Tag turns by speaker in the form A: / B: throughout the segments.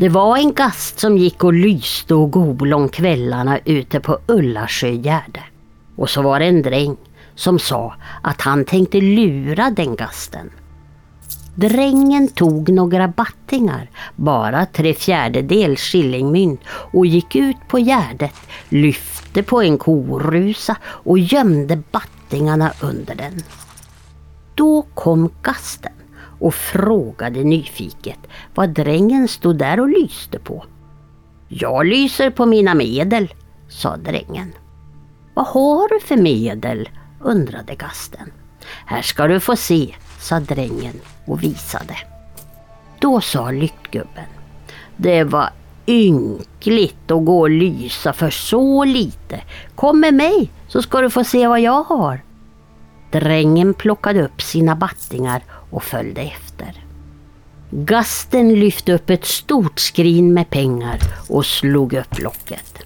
A: Det var en gast som gick och lyste och gol om kvällarna ute på Ullasjögärde. Och så var det en dräng som sa att han tänkte lura den gasten. Drängen tog några battingar, bara tre fjärdedels skillingmynt och gick ut på gärdet, lyfte på en korusa och gömde battingarna under den. Då kom gasten och frågade nyfiket vad drängen stod där och lyste på. Jag lyser på mina medel, sa drängen. Vad har du för medel? undrade gasten. Här ska du få se, sa drängen och visade. Då sa lyktgubben. Det var ynkligt att gå och lysa för så lite. Kom med mig så ska du få se vad jag har. Drängen plockade upp sina battingar och följde efter. Gasten lyfte upp ett stort skrin med pengar och slog upp locket.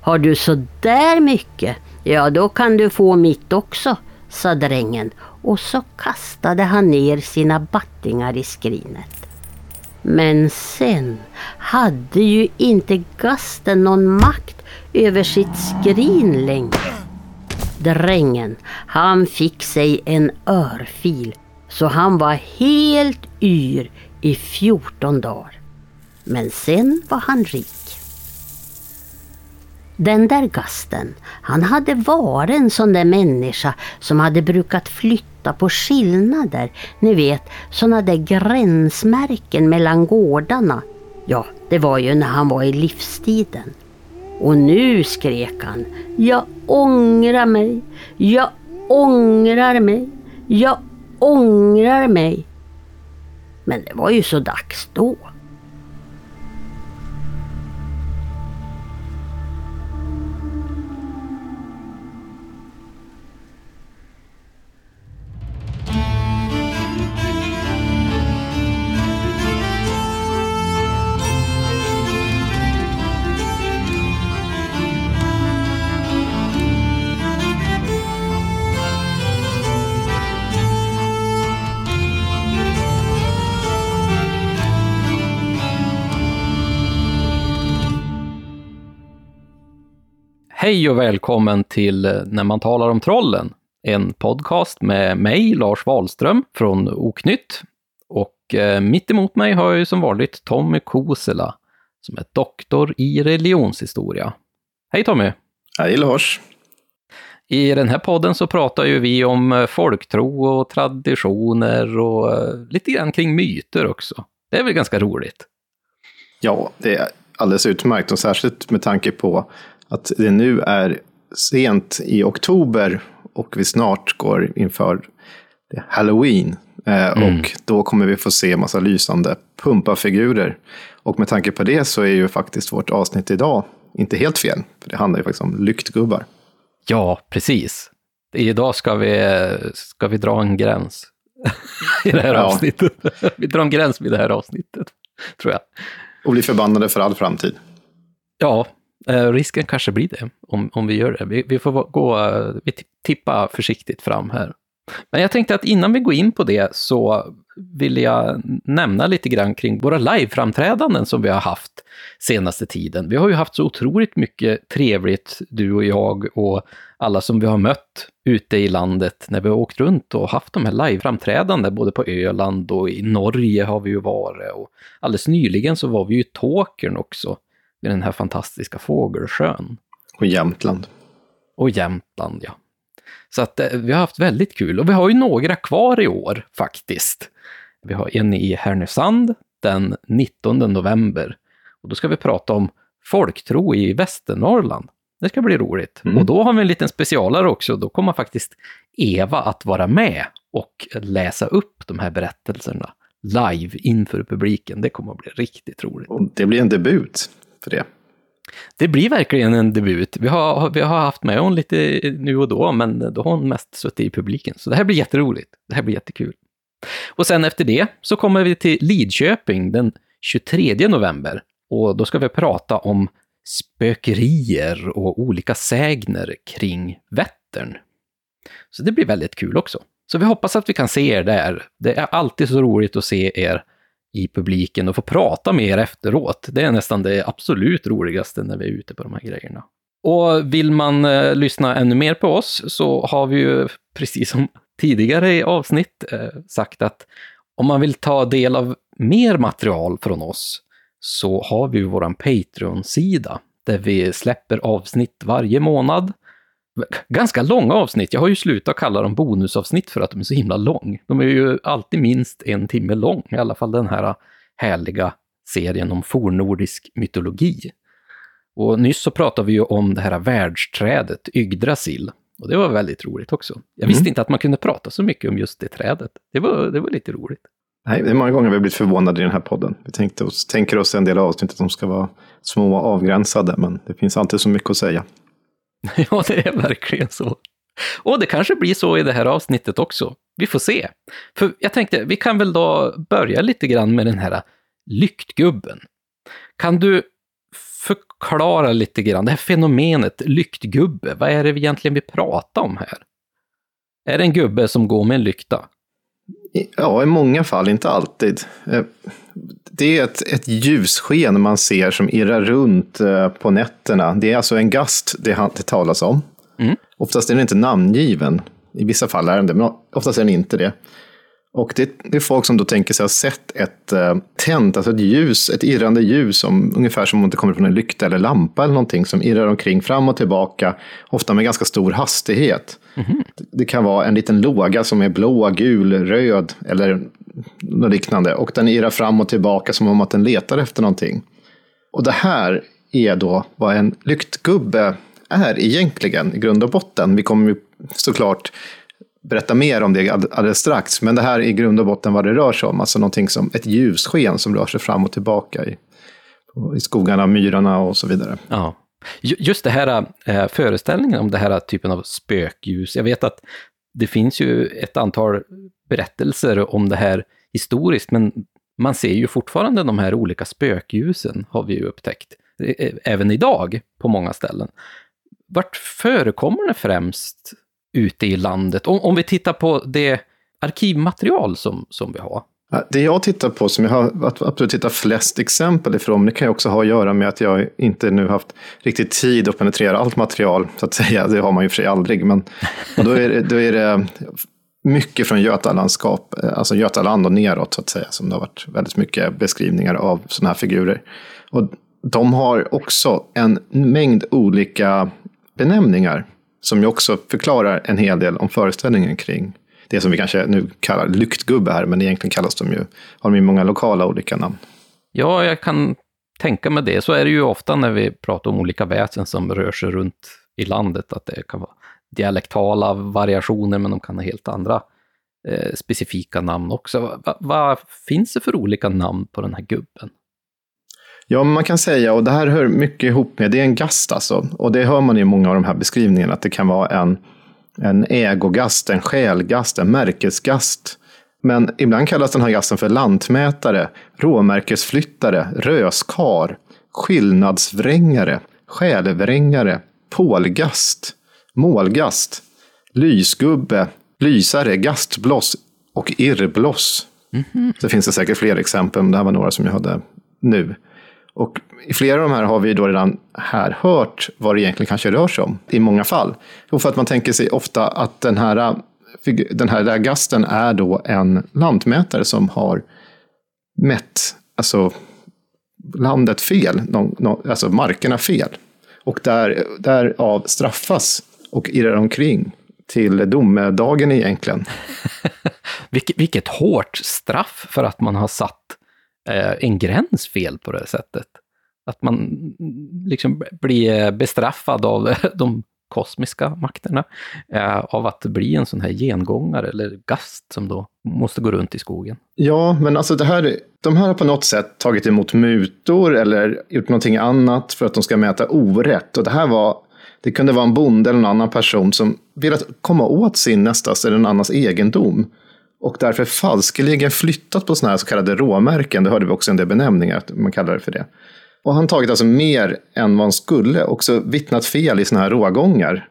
A: Har du så där mycket? Ja, då kan du få mitt också, sa drängen och så kastade han ner sina battingar i skrinet. Men sen hade ju inte gasten någon makt över sitt skrin längre. Drängen, han fick sig en örfil så han var helt yr i 14 dagar. Men sen var han rik. Den där gasten, han hade varit en sån där människa som hade brukat flytta på skillnader. Ni vet, såna där gränsmärken mellan gårdarna. Ja, det var ju när han var i livstiden. Och nu skrek han. Jag ångrar mig. Jag ångrar mig. Jag ångrar mig. Men det var ju så dags då.
B: Hej och välkommen till eh, När man talar om trollen, en podcast med mig, Lars Wahlström från Oknytt. Och eh, mitt emot mig har jag ju som vanligt Tommy Kosela, som är doktor i religionshistoria. Hej Tommy!
C: Hej Lars!
B: I den här podden så pratar ju vi om eh, folktro och traditioner och lite grann kring myter också. Det är väl ganska roligt?
C: Ja, det är alldeles utmärkt och särskilt med tanke på att det nu är sent i oktober och vi snart går inför Halloween. Eh, mm. Och då kommer vi få se massa lysande pumpafigurer. Och med tanke på det så är ju faktiskt vårt avsnitt idag inte helt fel. För det handlar ju faktiskt om lyktgubbar.
B: Ja, precis. Idag ska vi, ska vi dra en gräns i det här ja. avsnittet. vi drar en gräns vid det här avsnittet, tror jag.
C: Och bli förbannade för all framtid.
B: Ja, Eh, risken kanske blir det om, om vi gör det. Vi, vi får gå, eh, vi tippa försiktigt fram här. Men jag tänkte att innan vi går in på det så vill jag nämna lite grann kring våra liveframträdanden som vi har haft senaste tiden. Vi har ju haft så otroligt mycket trevligt, du och jag och alla som vi har mött ute i landet när vi har åkt runt och haft de här liveframträdandena, både på Öland och i Norge har vi ju varit. Och alldeles nyligen så var vi ju i Tåkern också vid den här fantastiska Fågelsjön.
C: Och Jämtland.
B: Och Jämtland, ja. Så att eh, vi har haft väldigt kul. Och vi har ju några kvar i år faktiskt. Vi har en i Härnösand den 19 november. Och då ska vi prata om folktro i Västernorrland. Det ska bli roligt. Mm. Och då har vi en liten specialare också. Då kommer faktiskt Eva att vara med och läsa upp de här berättelserna live inför publiken. Det kommer att bli riktigt roligt.
C: Och det blir en debut för det.
B: Det blir verkligen en debut. Vi har, vi har haft med hon lite nu och då, men då har hon mest suttit i publiken. Så det här blir jätteroligt. Det här blir jättekul. Och sen efter det så kommer vi till Lidköping den 23 november. Och då ska vi prata om spökerier och olika sägner kring Vättern. Så det blir väldigt kul också. Så vi hoppas att vi kan se er där. Det är alltid så roligt att se er i publiken och få prata med er efteråt. Det är nästan det absolut roligaste när vi är ute på de här grejerna. Och vill man eh, lyssna ännu mer på oss så har vi ju, precis som tidigare i avsnitt, eh, sagt att om man vill ta del av mer material från oss så har vi vår Patreon-sida där vi släpper avsnitt varje månad. Ganska långa avsnitt. Jag har ju slutat kalla dem bonusavsnitt för att de är så himla lång. De är ju alltid minst en timme lång, i alla fall den här härliga serien om fornnordisk mytologi. Och nyss så pratade vi ju om det här världsträdet Yggdrasil. Och det var väldigt roligt också. Jag visste
C: Mm.
B: inte att man kunde prata så mycket om just det trädet. Det var, det var lite roligt.
C: Nej, det är många gånger vi har blivit förvånade i den här podden. Vi tänkte oss, tänker oss en del avsnitt att de ska vara små och avgränsade, men det finns alltid så mycket att säga.
B: Ja, det är verkligen så. Och det kanske blir så i det här avsnittet också. Vi får se. För jag tänkte, vi kan väl då börja lite grann med den här lyktgubben. Kan du förklara lite grann det här fenomenet lyktgubbe? Vad är det egentligen vi pratar om här? Är det en gubbe som går med en lykta?
C: Ja, i många fall, inte alltid. Eh, Det är ett, ett ljussken man ser som irrar runt eh, på nätterna. Det är alltså en gast det, det talas om.
B: Mm.
C: Oftast är den inte namngiven. I vissa fall är den det, men oftast är den inte det. Och det, det är folk som då tänker sig ha sett ett eh, tänt, alltså ett ljus, ett irrande ljus, som, ungefär som om det kommer från en lykta eller lampa eller någonting, som irrar omkring fram och tillbaka, ofta med ganska stor hastighet. Det- Det kan vara en liten låga som är blå, gul, röd eller något liknande. Och den irrar fram och tillbaka som om att den letar efter någonting. Och det här är då vad en lyktgubbe är egentligen i grund och botten. Vi kommer ju såklart berätta mer om det alldeles strax. Men det här är i grund och botten vad det rör sig om. Alltså någonting som ett ljussken som rör sig fram och tillbaka i, i skogarna, myrarna och så vidare.
B: Ja. Just det här eh, föreställningen om det här typen av spökljus. Jag vet att det finns ju ett antal berättelser om det här historiskt, men man ser ju fortfarande de här olika spökljusen, har vi ju upptäckt. E-, e-, även idag, på många ställen. Vart förekommer det främst ute i landet? Om, om vi tittar på det arkivmaterial som, som vi har.
C: Det jag tittar på, som jag har absolut tittat flest exempel ifrån, det kan ju också ha att göra med att jag inte nu haft riktigt tid att penetrera allt material, så att säga. Det har man ju för sig aldrig. Men och då, är det, då är det mycket från Götalandskap, eh, alltså Götaland och neråt, så att säga, som det har varit väldigt mycket beskrivningar av sådana här figurer. Och de har också en mängd olika benämningar, som ju också förklarar en hel del om föreställningen kring det som vi kanske nu kallar lyktgubbe här, men egentligen kallas de ju, har de ju många lokala olika namn.
B: Ja, jag kan tänka mig det. Så är det ju ofta när vi pratar om olika väsen som rör sig runt i landet, att det kan vara dialektala variationer, men de kan ha helt andra eh, specifika namn också. Va- vad finns det för olika namn på den här gubben?
C: Ja, man kan säga, och det här hör mycket ihop med, det är en gast alltså. Och det hör man i många av de här beskrivningarna, att det kan vara en, en ägogast, en själgast, en märkesgast. Men ibland kallas den här gasten för lantmätare, råmärkesflyttare, röskar, skillnadsvrängare, självvrängare, pålgast, målgast, lysgubbe, lysare, gastbloss och irrbloss. Så finns det säkert fler exempel, men det här var några som jag hade nu. Och i flera av de här har vi då redan här hört vad det egentligen kanske rör sig om, i många fall. Och för att man tänker sig ofta att den här, äh, den här där gasten är då en lantmätare som har mätt alltså, landet fel, alltså markerna fel. Och där, därav straffas och irrar omkring till domedagen egentligen.
B: Vilket, vilket hårt straff för att man har satt Eh, en gräns fel på det sättet. Att man mm, liksom blir eh, bestraffad av de kosmiska makterna eh, av att bli en sån här gengångare eller gast som då måste gå runt i skogen.
C: Ja, men alltså det här, de här har på något sätt tagit emot mutor eller gjort någonting annat för att de ska mäta orätt. Och det här var, det kunde vara en bonde eller en annan person som velat komma åt sin nästas eller en annans egendom. Och därför falskeligen flyttat på sådana här så kallade råmärken. Det hörde vi också en del benämningar, att man kallar det för det. Och han tagit alltså mer än vad han skulle, också vittnat fel i sådana här rågångar.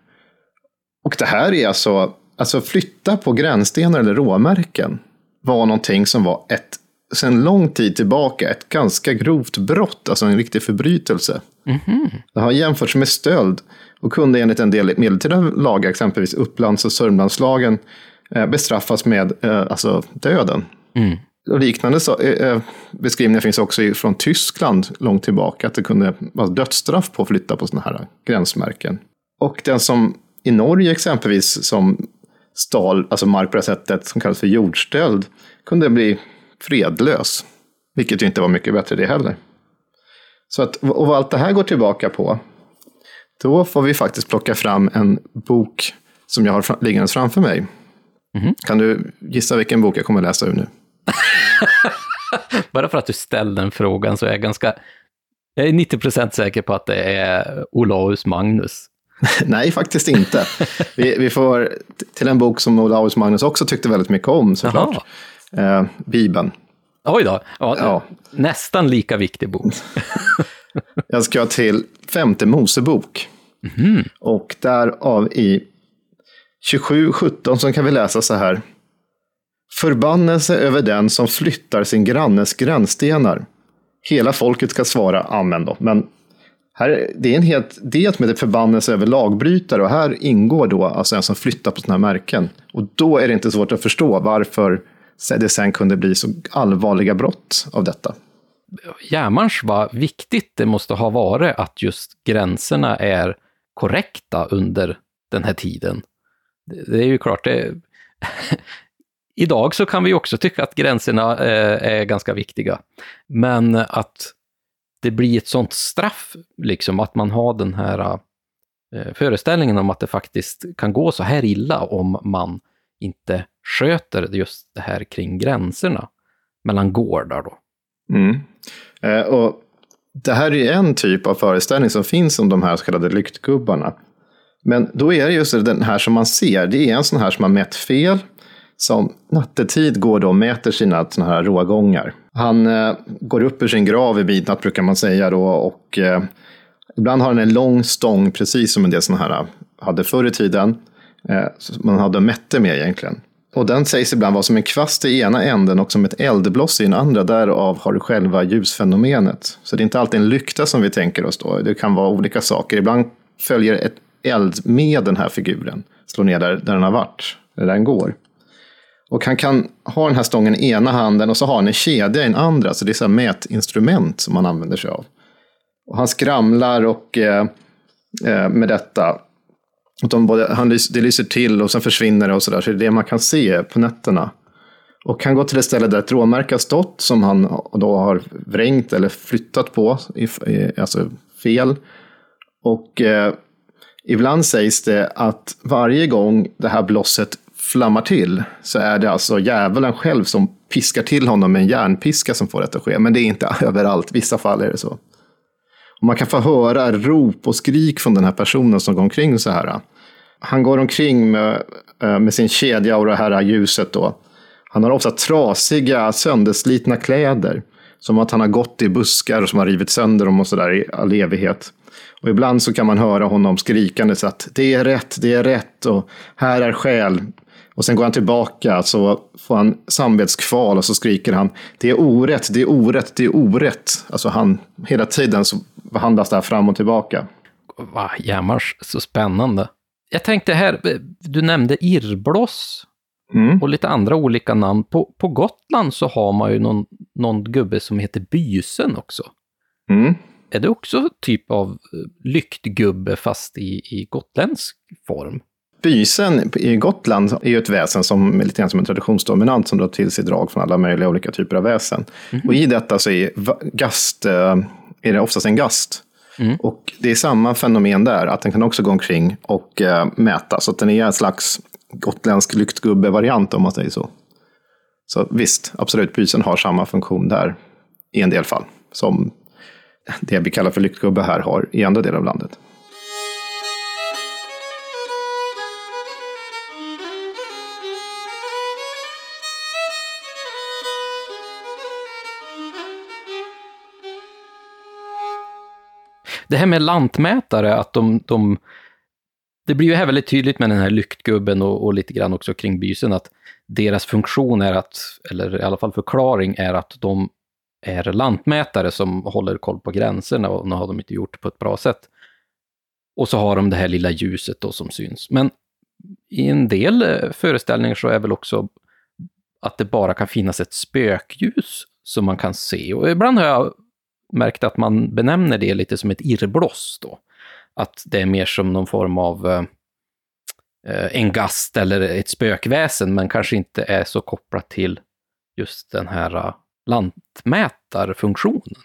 C: Och det här är alltså, alltså flytta på gränsstenar eller råmärken var någonting som var ett sedan lång tid tillbaka ett ganska grovt brott, alltså en riktig förbrytelse. Det har jämförts med stöld och kunde enligt en del medeltida lagar, exempelvis Upplands och Sörmlandslagen, bestraffas med eh, alltså döden. Och liknande så, eh, eh, beskrivningar finns också från Tyskland långt tillbaka, att det kunde vara dödsstraff på att flytta på sådana här gränsmärken. Och den som i Norge exempelvis, som stal alltså mark på det sättet, som kallas för jordstöld, kunde bli fredlös. Vilket ju inte var mycket bättre det heller. Så att, och vad allt det här går tillbaka på, då får vi faktiskt plocka fram en bok som jag har liggandes framför mig. Kan du gissa vilken bok jag kommer läsa ur nu?
B: Bara för att du ställde den frågan så är jag ganska... Jag är 90% säker på att det är Olaus Magnus.
C: Nej, faktiskt inte. Vi, vi får till en bok som Olaus Magnus också tyckte väldigt mycket om, såklart. Eh, Bibeln.
B: Oj då, ja,
C: Ja.
B: nästan lika viktig bok.
C: Jag ska till femte Mosebok. Och därav i 27.17 så kan vi läsa så här. Förbannelse över den som flyttar sin grannes gränsstenar. Hela folket ska svara amen då. Men här, det är en helt del som heter förbannelse över lagbrytare och här ingår då alltså en som flyttar på sådana här märken. Och då är det inte svårt att förstå varför det sen kunde bli så allvarliga brott av detta.
B: Järmans vad viktigt det måste ha varit att just gränserna är korrekta under den här tiden. Det, är ju klart, det, idag så kan vi också tycka att gränserna eh, är ganska viktiga. Men att det blir ett sånt straff, liksom att man har den här eh, föreställningen om att det faktiskt kan gå så här illa om man inte sköter just det här kring gränserna mellan gårdar då.
C: Mm. Eh, och det här är ju en typ av föreställning som finns om de här så kallade lyktgubbarna. Men då är det just den här som man ser, det är en sån här som har mätt fel, som nattetid går då och mäter sina såna här rågångar. Han eh, går upp ur sin grav i midnatt brukar man säga då och eh, ibland har han en lång stång, precis som en del såna här eh, hade förr i tiden. Eh, som man hade mätte med egentligen. Och den sägs ibland vara som en kvast i ena änden och som ett eldbloss i den andra. Därav har du själva ljusfenomenet. Så det är inte alltid en lykta som vi tänker oss då. Det kan vara olika saker. Ibland följer ett eld med den här figuren. Slår ner där, där den har varit, där den går. Och han kan ha den här stången i ena handen och så har han en kedja i den andra. Så det är så här mätinstrument som han använder sig av. Och han skramlar och eh, eh med detta. Och de både, han, det lyser till och sen försvinner det och sådär. Så det är det man kan se på nätterna. Och han går till det ställe där ett råmärke har stått som han då har vrängt eller flyttat på, alltså fel. Och eh, ibland sägs det att varje gång det här blosset flammar till så är det alltså djävulen själv som piskar till honom med en järnpiska som får detta att ske. Men det är inte överallt, i vissa fall är det så. Och man kan få höra rop och skrik från den här personen som går omkring så här. Han går omkring med, eh, med sin kedja och det här ljuset då. Han har ofta trasiga, sönderslitna kläder. Som att han har gått i buskar som har rivit sönder dem och sådär i all evighet. Och ibland så kan man höra honom skrikande så att det är rätt, det är rätt och här är skäl. Och sen går han tillbaka så får han samvetskval och så skriker han det är orätt, det är orätt, det är orätt. Alltså han, hela tiden så behandlas det här fram och tillbaka.
B: Va, jämmars, så spännande. Jag tänkte här, du nämnde irrbloss
C: Mm.
B: och lite andra olika namn. På, på Gotland så har man ju någon, någon gubbe som heter Bysen också.
C: Mm.
B: Är det också typ av eh, lyktgubbe fast i, i gotländsk form?
C: Bysen i Gotland är ju ett väsen som är lite grann som en traditionsdominant som drar till sig drag från alla möjliga olika typer av väsen. Och i detta så är gast, eh, är det oftast en gast. Och det är samma fenomen där, att den kan också gå omkring och eh, mäta. Så den är en slags gotländsk lyktgubbe-variant om man säger så. Så visst, absolut, bysen har samma funktion där i en del fall. Som det vi kallar för lyktgubbe här har i andra delar av landet.
B: Det här med lantmätare, att de, de det blir ju här väldigt tydligt med den här lyktgubben och, och lite grann också kring bysen att deras funktion är att, eller i alla fall förklaring är att de är lantmätare som håller koll på gränserna och nu har de inte gjort det på ett bra sätt. Och så har de det här lilla ljuset då som syns. Men i en del eh, föreställningar så är väl också att det bara kan finnas ett spökljus som man kan se. Och ibland har jag märkt att man benämner det lite som ett irrbloss då. Att det är mer som någon form av eh, eh, en gast eller ett spökväsen, men kanske inte är så kopplat till just den här lantmätarfunktionen.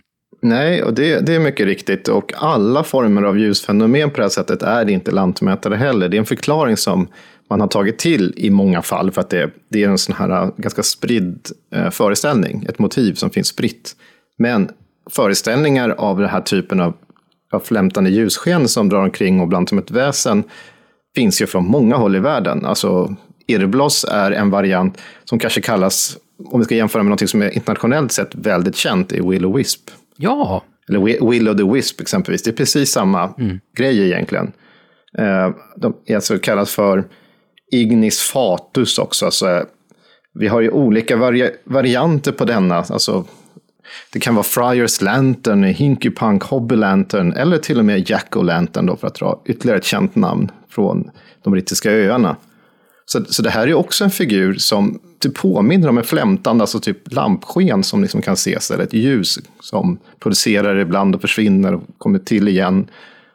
C: Nej, och det, det är mycket riktigt. Och alla former av ljusfenomen på det här sättet är inte lantmätare heller. Det är en förklaring som man har tagit till i många fall för att det, det är en sån här äh, ganska spridd eh, föreställning, ett motiv som finns spritt. Men föreställningar av den här typen av, av flämtande ljussken som drar omkring och bland som ett väsen finns ju från många håll i världen. Alltså, irrbloss är en variant som kanske kallas, om vi ska jämföra med något som är internationellt sett väldigt känt, i Will och Wisp.
B: Ja.
C: Eller Will of the Wisp exempelvis. Det är precis samma mm. grej egentligen. Eh, de är alltså kallas för Ignis Fatus också. Alltså, vi har ju olika vari varianter på denna. Alltså, det kan vara Friars Lantern, Hinky Punk Hobby Lantern eller till och med Jack Lantern då för att dra ytterligare ett känt namn från de brittiska öarna. Så, så det här är också en figur som typ påminner om en flämtande, alltså typ lampsken som liksom kan ses, eller ett ljus som producerar ibland och försvinner och kommer till igen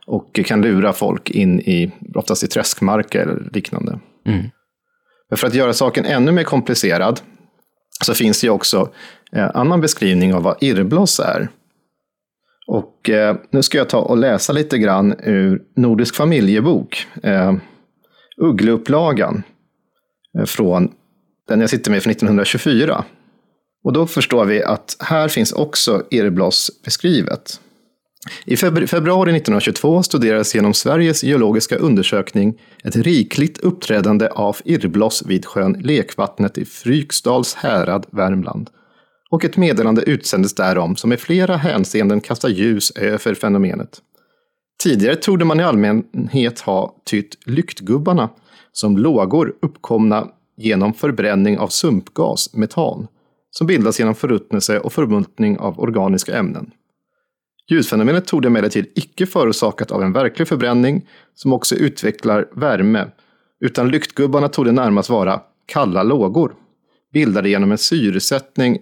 C: och kan lura folk in i, oftast i träskmarker eller liknande. Mm. Men för att göra saken ännu mer komplicerad så finns det ju också eh, annan beskrivning av vad irrbloss är. Och eh, nu ska jag ta och läsa lite grann ur Nordisk familjebok, eh, Uggleupplagan, Eh, från den jag sitter med från 1924. Och då förstår vi att här finns också irrbloss beskrivet. I februari 1922 studerades genom Sveriges geologiska undersökning ett rikligt uppträdande av irrbloss vid sjön Lekvattnet i Fryksdals härad, Värmland. Och ett meddelande utsändes därom som i flera hänseenden kastar ljus över fenomenet. Tidigare trodde man i allmänhet ha tytt lyktgubbarna som lågor uppkomna genom förbränning av sumpgas, metan, som bildas genom förruttnelse och förmultning av organiska ämnen. Ljusfenomenet tog emellertid icke förorsakat av en verklig förbränning som också utvecklar värme, utan lyktgubbarna tog det närmast vara kalla lågor, bildade genom en syresättning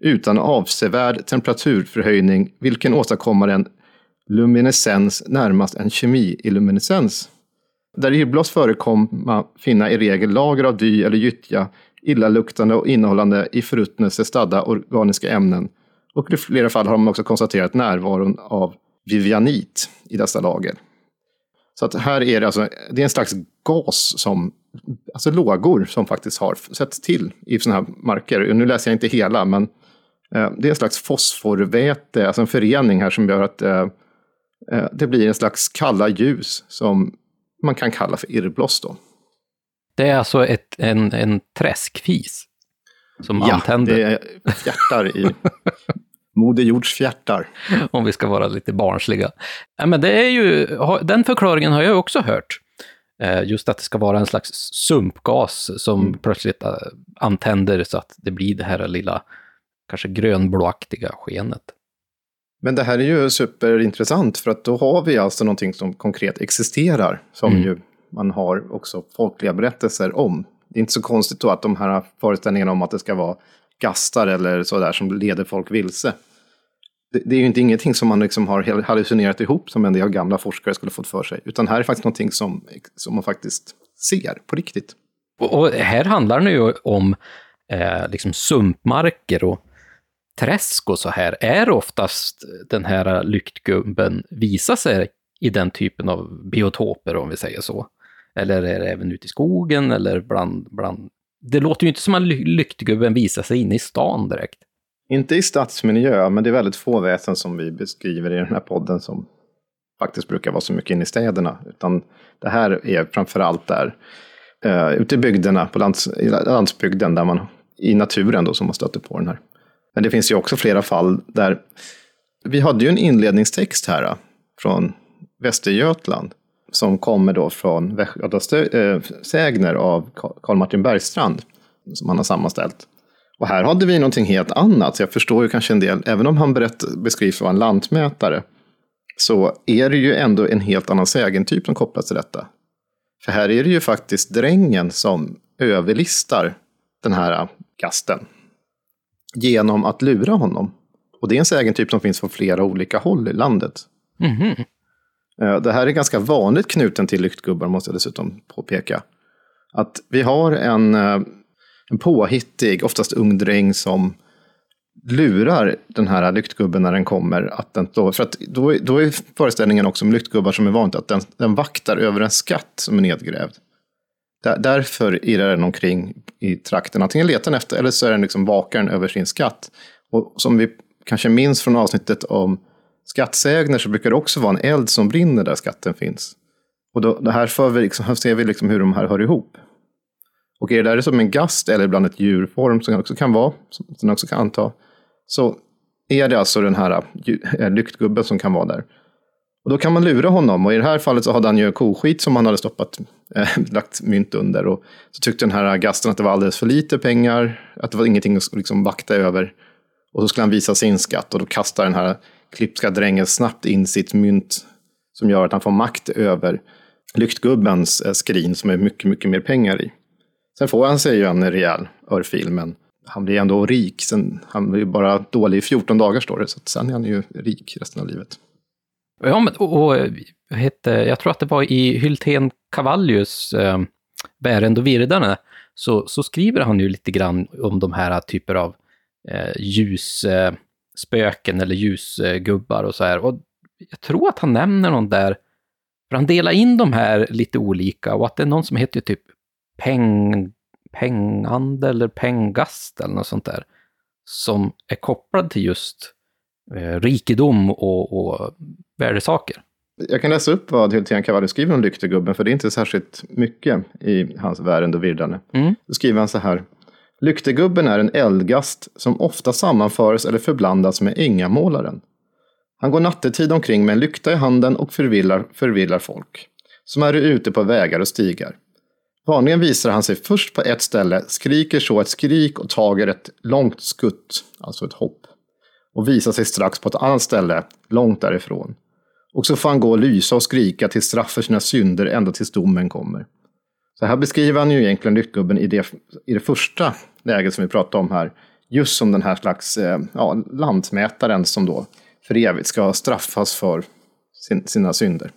C: utan avsevärd temperaturförhöjning, vilken åstadkommer en luminescens närmast en kemiilluminescens. Där irrbloss förekomma finna i regel lager av dy eller gyttja, illaluktande och innehållande i förruttnelse stadda organiska ämnen och i flera fall har man också konstaterat närvaron av vivianit i dessa lager. Så att här är det alltså, det är en slags gas som, alltså lågor som faktiskt har setts till i sådana här marker. Nu läser jag inte hela, men eh, det är en slags fosforväte, alltså en förening här som gör att eh, eh, det blir en slags kalla ljus som man kan kalla för irrbloss då.
B: Det är alltså ett, en, en träskfis? Som ja, antänder.
C: det är fjärtar i Moder Jords fjärtar.
B: Om vi ska vara lite barnsliga. Ja, men det är ju, den förklaringen har jag också hört. Eh, just att det ska vara en slags sumpgas som mm. plötsligt eh, antänder så att det blir det här lilla, kanske grönblåaktiga skenet.
C: Men det här är ju superintressant för att då har vi alltså någonting som konkret existerar. Som mm. ju man har också folkliga berättelser om det är inte så konstigt då att de här föreställningarna om att det ska vara gastar eller sådär som leder folk vilse. Det, det är ju inte ingenting som man liksom har hallucinerat ihop som en del gamla forskare skulle fått för sig. Utan här är faktiskt någonting som, som man faktiskt ser på riktigt.
B: Och, och här handlar det ju om eh, liksom sumpmarker och träsk och så här. Är oftast den här lyktgubben visar sig i den typen av biotoper om vi säger så? Eller är det även ute i skogen eller bland, bland... Det låter ju inte som att lyktgubben visar sig inne i stan direkt.
C: Inte i stadsmiljö, men det är väldigt få väsen som vi beskriver i den här podden som faktiskt brukar vara så mycket inne i städerna. Utan det här är framför allt där uh, ute i bygderna, på lands, landsbygden, där man, i naturen då, som man stöter på den här. Men det finns ju också flera fall där, vi hade ju en inledningstext här äh, från Västergötland som kommer då från Västgötasägner äh, av Karl Martin Bergstrand, som han har sammanställt. Och här hade vi någonting helt annat, så jag förstår ju kanske en del, även om han berätt, beskrivs vara en lantmätare, så är det ju ändå en helt annan sägentyp som kopplas till detta. För här är det ju faktiskt drängen som överlistar den här äh, gasten genom att lura honom. Och det är en sägentyp som finns på flera olika håll i landet.
B: Mhm.
C: Eh, Det här är ganska vanligt knuten till lyktgubbar, måste jag dessutom påpeka. Att vi har en, eh, en påhittig, oftast ung dräng som lurar den här lyktgubben när den kommer. Att den, då, för att då, då är föreställningen också om lyktgubbar som är vanligt att den, den vaktar över en skatt som är nedgrävd. Där, därför irrar den omkring i trakten. Antingen letar den efter eller så är den liksom vakaren över sin skatt. Och som vi kanske minns från avsnittet om skattsägner så brukar det också vara en eld som brinner där skatten finns. Och då, det här, för vi liksom, här ser vi liksom hur de här hör ihop. Och är det där som en gast eller ibland ett djurform som den också kan vara, som den också kan anta, så är det alltså den här eh, eh, lyktgubben som kan vara där. Och då kan man lura honom och i det här fallet så hade han ju koskit som han hade stoppat, äh, lagt mynt under. Och så tyckte den här gasten att det var alldeles för lite pengar, att det var ingenting att liksom vakta över. Och så skulle han visa sin skatt och då kastar den här klipska drängen snabbt in sitt mynt som gör att han får makt över lyktgubbens eh, skrin som är mycket, mycket mer pengar i. Sen får han sig ju en rejäl örfil, men han blir ändå rik. Sen, han blir bara dålig i 14 dagar står det, så sen är han ju rik resten av livet.
B: Ja, men, och, och eh, hette, jag tror att det var i Hylten Cavallius eh, Bärend och Virdane, så, så skriver han ju lite grann om de här typer av eh, ljusspöken eh, eller ljusgubbar och så här. Och jag tror att han nämner någon där, för han delar in de här lite olika och att det är någon som heter typ peng, pengande eller pengast eller något sånt där, som är kopplad till just eh, rikedom och, och värdesaker.
C: Jag kan läsa upp vad Hylten Cavalli skriver om Lyktegubben, för det är inte särskilt mycket i hans Värend och Virdane.
B: Mm.
C: Då skriver han så här. Lyktegubben är en eldgast som ofta sammanförs eller förblandas med ängamålaren. Han går nattetid omkring med en lykta i handen och förvillar, förvillar folk, som är ute på vägar och stigar. Vanligen visar han sig först på ett ställe, skriker så ett skrik och tager ett långt skutt, alltså ett hopp, och visar sig strax på ett annat ställe, långt därifrån. Och så får han gå och lysa och skrika till straff för sina synder ända tills domen kommer. Så här beskriver han ju egentligen Lyckgubben i det, i det första läget som vi pratade om här. Just som den här slags eh, ja, lantmätaren som då för evigt ska straffas för sin, sina synder.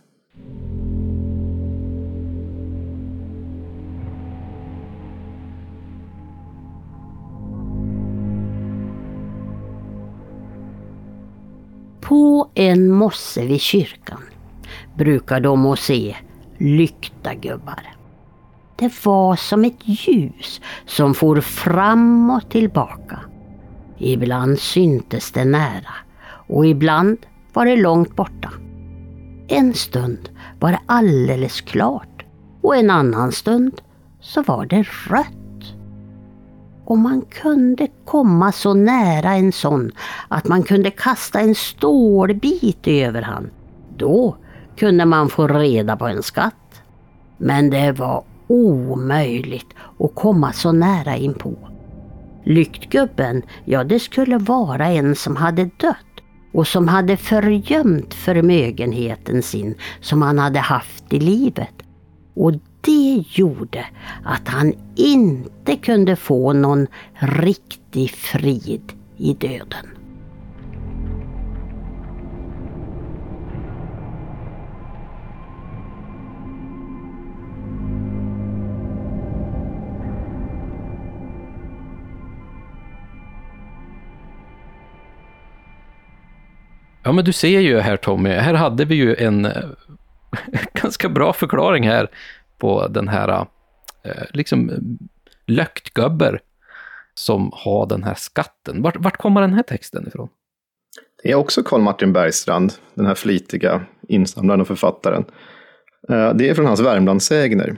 A: På en mosse vid kyrkan brukar de att se lyktagubbar. Det var som ett ljus som for fram och tillbaka. Ibland syntes det nära och ibland var det långt borta. En stund var det alldeles klart och en annan stund så var det rött. Och man kunde komma så nära en sån att man kunde kasta en stålbit över han. Då kunde man få reda på en skatt. Men det var omöjligt att komma så nära inpå. Lyktgubben, ja det skulle vara en som hade dött och som hade förgömt förmögenheten sin som han hade haft i livet. Och det gjorde att han inte kunde få någon riktig frid i döden.
B: Ja, men du ser ju här Tommy, här hade vi ju en eh, ganska bra förklaring här på den här eh, liksom eh, löktgubber som har den här skatten. Vart, vart kommer den här texten ifrån?
C: Det är också Karl Martin Bergstrand, den här flitiga insamlaren och författaren. Eh, det är från hans Värmlandssägner.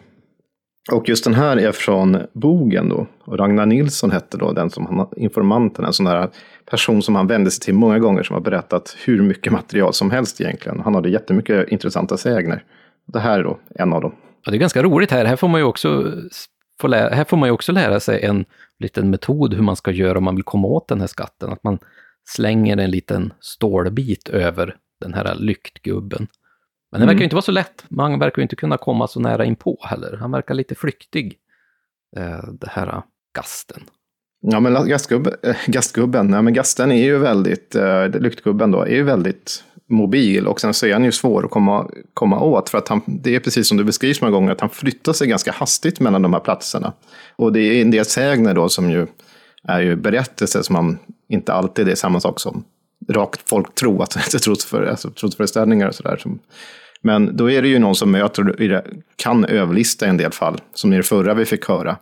C: Och just den här är från Bogen då. Och Ragnar Nilsson hette då den som han, informanten, en sån där person som han vände sig till många gånger som har berättat hur mycket material som helst egentligen. Han hade jättemycket intressanta sägner. Det här är då en av dem.
B: Ja, det är ganska roligt här. Här får man ju också, få lära, här får man också lära sig en liten metod hur man ska göra om man vill komma åt den här skatten. Att man slänger en liten stålbit över den här lyktgubben. Men det verkar ju inte vara så lätt. Man verkar ju inte kunna komma så nära inpå heller. Han verkar lite flyktig, eh, det här gasten.
C: Ja, men gastgubben, äh, gastgubben ja, men gasten är ju väldigt, äh, lyktgubben då, är ju väldigt mobil och sen så är han ju svår att komma, komma åt för att han, det är precis som du beskriver många gånger, att han flyttar sig ganska hastigt mellan de här platserna. Och det är en del sägner då som ju är ju berättelser som man inte alltid är samma sak som rakt folk tror, att trosföreställningar alltså, trosföreställningar och sådär. Men då är det ju någon som möter, kan överlista i en del fall, som i det förra vi fick höra.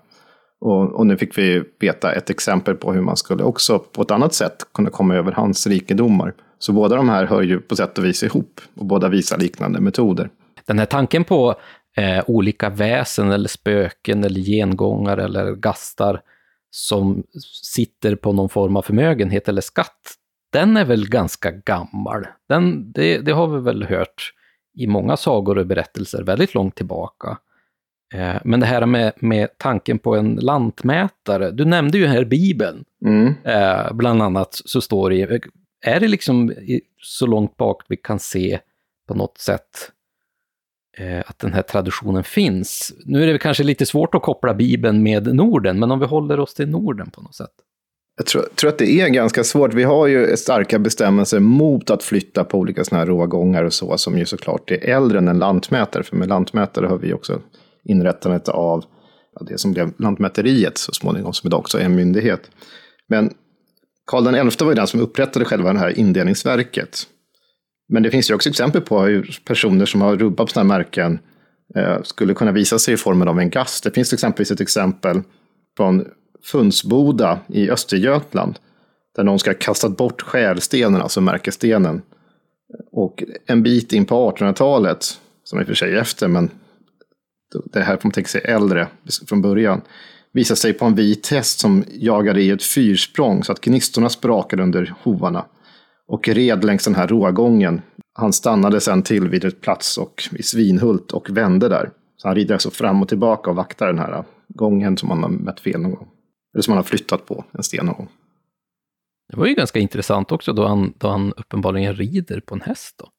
C: Och, och, nu fick vi veta ett exempel på hur man skulle också på ett annat sätt kunna komma över hans rikedomar. Så båda de här hör ju på sätt och vis ihop och båda visar liknande metoder.
B: Den här tanken på eh, olika väsen eller spöken eller gengångare eller gastar som sitter på någon form av förmögenhet eller skatt, den är väl ganska gammal. Den, det, det har vi väl hört i många sagor och berättelser väldigt långt tillbaka. Eh, men det här med, med tanken på en lantmätare, du nämnde ju här Bibeln, mm. Eh, bland annat så står det är det liksom så långt bak vi kan se på något sätt eh, att den här traditionen finns. Nu är det kanske lite svårt att koppla Bibeln med Norden, men om vi håller oss till Norden på något sätt.
C: Jag tror, tror, att det är ganska svårt. Vi har ju starka bestämmelser mot att flytta på olika sådana här rågångar och så, som ju såklart är äldre än en lantmätare. För med lantmätare har vi också inrättandet av det som blev Lantmäteriet så småningom, som idag också är en myndighet. Men Karl XI var ju den som upprättade själva det här indelningsverket. Men det finns ju också exempel på hur personer som har rubbat sådana här märken eh, skulle kunna visa sig i formen av en gast. Det finns exempelvis ett exempel från Fundsboda i Östergötland. Där någon ska ha kastat bort skärstenen, alltså märkesstenen. Och en bit in på 1800-talet, som i och för sig är efter, men det här får man tänka sig äldre från början, visade sig på en vit häst som jagade i ett fyrsprång så att gnistorna sprakade under hovarna och red längs den här rågången. Han stannade sen till vid ett plats och i Svinhult och vände där. Så han rider alltså fram och tillbaka och vaktar den här gången som han har mätt fel någon gång. Eller som han har flyttat på en sten någon gång.
B: Det var ju ganska intressant också då han, då han uppenbarligen rider på en häst. Då.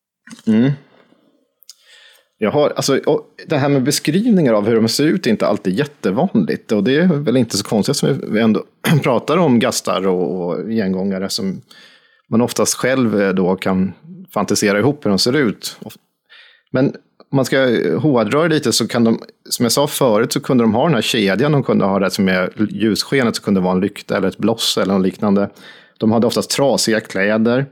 C: Mm. Jag har, alltså, det här med beskrivningar av hur de ser ut är inte alltid jättevanligt. Och det är väl inte så konstigt som vi ändå pratar om gastar och, och gengångare som man oftast själv eh, då kan fantisera ihop hur de ser ut. Men om man ska hårdra det lite så kan de, som jag sa förut, så kunde de ha den här kedjan. De kunde ha det som är ljusskenet, så kunde det vara en lykta eller ett bloss eller något liknande. De hade oftast trasiga kläder.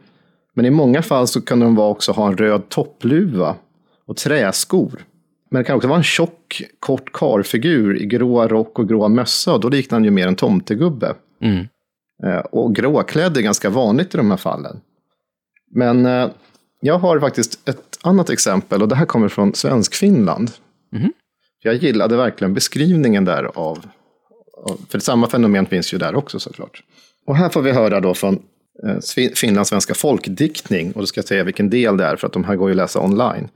C: Men i många fall så kunde de också ha en röd toppluva och träskor. Men det kan också vara en tjock, kort karfigur i grå rock och grå mössa. Och då liknar han ju mer en tomtegubbe. Mm. Eh, och gråklädd är ganska vanligt i de här fallen. Men eh, jag har faktiskt ett annat exempel och det här kommer från Svenskfinland. Mm. Jag gillade verkligen beskrivningen där av, för samma fenomen finns ju där också såklart. Och här får vi höra då från eh, Finlands svenska folkdiktning, och då ska jag säga vilken del det är, för att de här går ju att läsa online.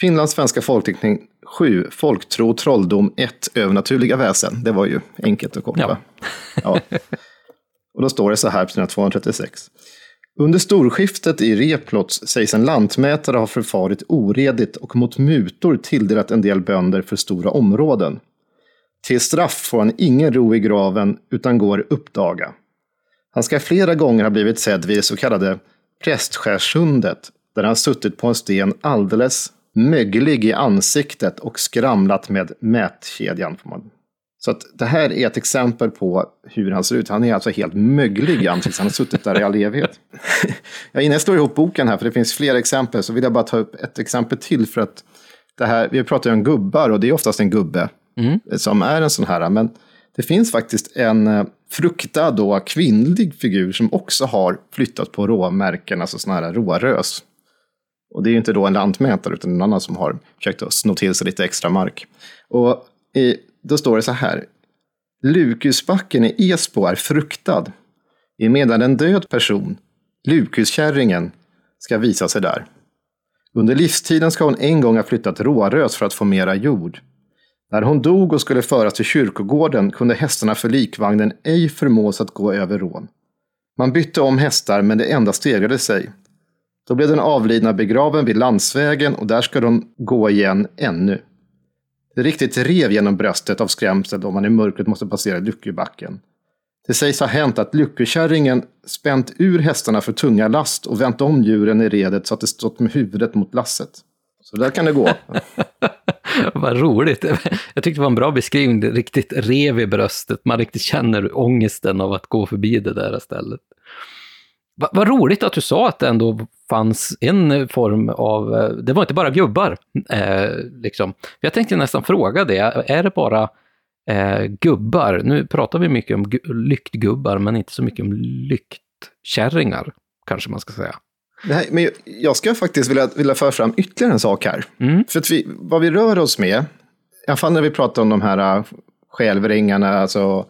C: Finlands svenska folkdiktning 7, Folktro, trolldom 1, övernaturliga väsen. Det var ju enkelt att koppla. Ja. ja. Och då står det så här på sina 236. Under storskiftet i Replots sägs en lantmätare ha förfarit oredigt och mot mutor tilldelat en del bönder för stora områden. Till straff får han ingen ro i graven utan går uppdaga. Han ska flera gånger ha blivit sedd vid det så kallade Prästskärssundet där han suttit på en sten alldeles möglig i ansiktet och skramlat med mätkedjan. Så att det här är ett exempel på hur han ser ut. Han är alltså helt möglig i ansiktet. Han har suttit där i all evighet. ja, innan jag slår ihop boken här, för det finns fler exempel, så vill jag bara ta upp ett exempel till. för att det här, Vi pratar ju om gubbar och det är oftast en gubbe mm. som är en sån här. Men det finns faktiskt en eh, fruktad då kvinnlig figur som också har flyttat på råmärken, alltså sådana här rårös. Och det är ju inte då en lantmätare utan en annan som har försökt att sno till sig lite extra mark. Och i, då står det så här. Lukusbacken i Esbo är fruktad. Emedan en död person, Lukuskärringen, ska visa sig där. Under livstiden ska hon en gång ha flyttat Rårös för att få mera jord. När hon dog och skulle föras till kyrkogården kunde hästarna för likvagnen ej förmås att gå över rån. Man bytte om hästar, men det enda stegrade sig. Då blev den avlidna begraven vid landsvägen och där ska de gå igen ännu. Det riktigt rev genom bröstet av skrämsel då man i mörkret måste passera Lyckebacken. Det sägs ha hänt att Lyckokärringen spänt ur hästarna för tunga last och vänt om djuren i redet så att det stått med huvudet mot lasset. Så där kan det gå.
B: Vad roligt. Jag tyckte det var en bra beskrivning. Det riktigt rev i bröstet. Man riktigt känner ångesten av att gå förbi det där stället. Vad, vad roligt att du sa att det ändå fanns en form av, eh, det var inte bara gubbar. Eh, liksom. Jag tänkte nästan fråga det, är det bara eh, gubbar? Nu pratar vi mycket om lyktgubbar, men inte så mycket om lyktkärringar, kanske man ska säga.
C: Nej, men jag ska faktiskt vilja, vilja föra fram ytterligare en sak här. Mm. För att vi, vad vi rör oss med, i alla fall när vi pratar om de här självrängarna, alltså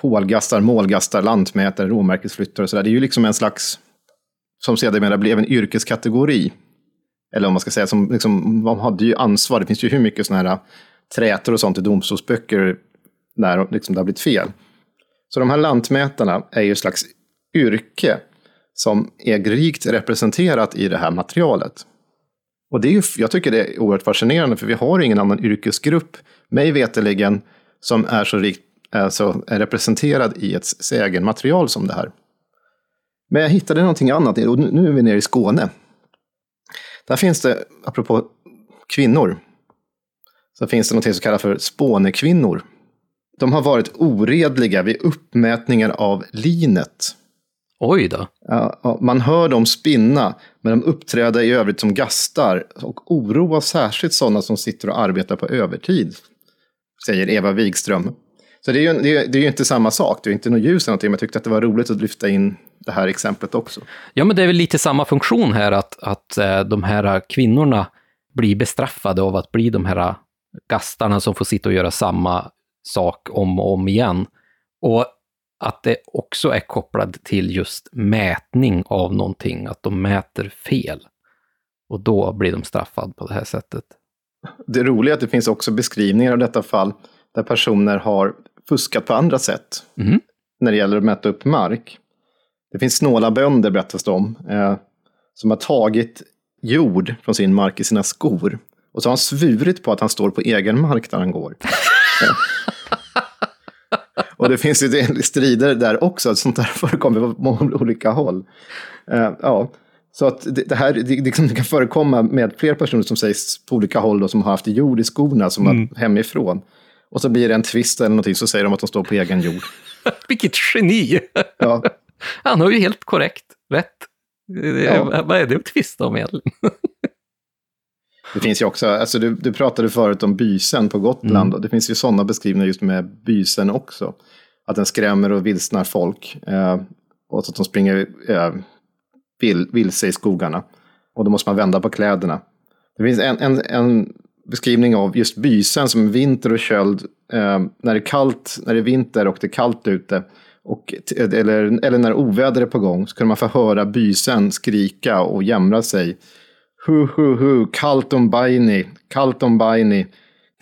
C: pålgastar, målgastar, lantmätare, råmärkesflyttare och sådär. Det är ju liksom en slags, som sedermera blev en yrkeskategori. Eller om man ska säga, som liksom, de hade ju ansvar. Det finns ju hur mycket sådana här äh, trätor och sånt i domstolsböcker där liksom det har blivit fel. Så de här lantmätarna är ju ett slags yrke som är rikt representerat i det här materialet. Och det är ju, jag tycker det är oerhört fascinerande, för vi har ingen annan yrkesgrupp, mig veterligen, som är så rikt alltså, är representerad i ett sägenmaterial som det här. Men jag hittade någonting annat, och nu är vi nere i Skåne. Där finns det, apropå kvinnor, så finns det något som kallas för spånekvinnor. De har varit oredliga vid uppmätningar av linet.
B: Oj då.
C: Man hör dem spinna, men de uppträder i övrigt som gastar och oroar särskilt sådana som sitter och arbetar på övertid, säger Eva Wigström. Så det är, ju, det, är, det är ju inte samma sak, det är inte något ljus eller någonting, men jag tyckte att det var roligt att lyfta in det här exemplet också.
B: Ja, men det är väl lite samma funktion här, att, att eh, de här kvinnorna blir bestraffade av att bli de här gastarna som får sitta och göra samma sak om och om igen. Och att det också är kopplat till just mätning av någonting, att de mäter fel. Och då blir de straffade på det här sättet.
C: Det roliga är att det finns också beskrivningar av detta fall där personer har fuskat på andra sätt mm. när det gäller att mäta upp mark. Det finns snåla bönder, berättas det om, eh, som har tagit jord från sin mark i sina skor. Och så har han svurit på att han står på egen mark där han går. och det finns ju strider där också, sånt där förekommer på många olika håll. Eh, ja. Så att det, det här det, liksom, det, kan förekomma med fler personer som sägs på olika håll då, som har haft jord i skorna som mm. hemifrån. Och så blir det en twist eller någonting så säger de att de står på egen jord.
B: Vilket geni! Ja. Han har ju helt korrekt rätt. Ja. Vad är det att tvista om egentligen?
C: Det finns ju också, alltså du, du pratade förut om bysen på Gotland mm. och det finns ju sådana beskrivningar just med bysen också. Att den skrämmer och vilsnar folk. Eh, och att de springer eh, vil, vilse i skogarna. Och då måste man vända på kläderna. Det finns en, en, en beskrivning av just bysen som vinter och köld. Eh, när det är kallt, när det är vinter och det är kallt ute. Och, eller, eller när oväder är på gång så kan man få höra bysen skrika och jämra sig. Hu, hu, hu, kallt om bajni, kallt om bajni,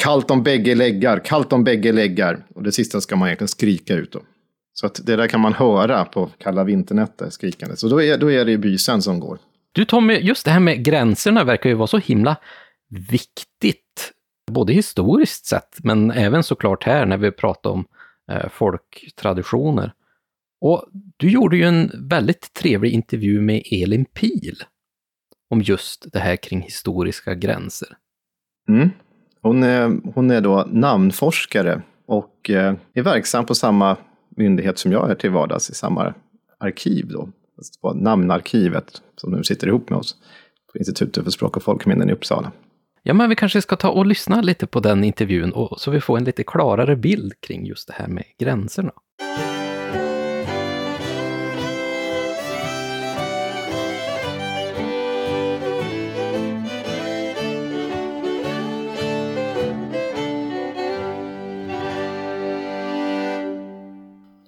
C: kallt om bägge läggar, kallt om bägge läggar. Och det sista ska man egentligen skrika ut då. Så att det där kan man höra på kalla vinternätter, skrikandet. Så då är, då är det bysen som går.
B: Du Tommy, just det här med gränserna verkar ju vara så himla viktigt, både historiskt sett, men även såklart här när vi pratar om Eh, folktraditioner. Och du gjorde ju en väldigt trevlig intervju med Elin Pil om just det här kring historiska gränser.
C: Mm. Hon, är, hon är då namnforskare och eh, är verksam på samma myndighet som jag är till vardags, i samma arkiv då. På namnarkivet som nu sitter ihop med oss på Institutet för språk och folkminnen i Uppsala.
B: Ja, men vi kanske ska ta och lyssna lite på den intervjun och, så vi får en lite klarare bild kring just det här med gränserna.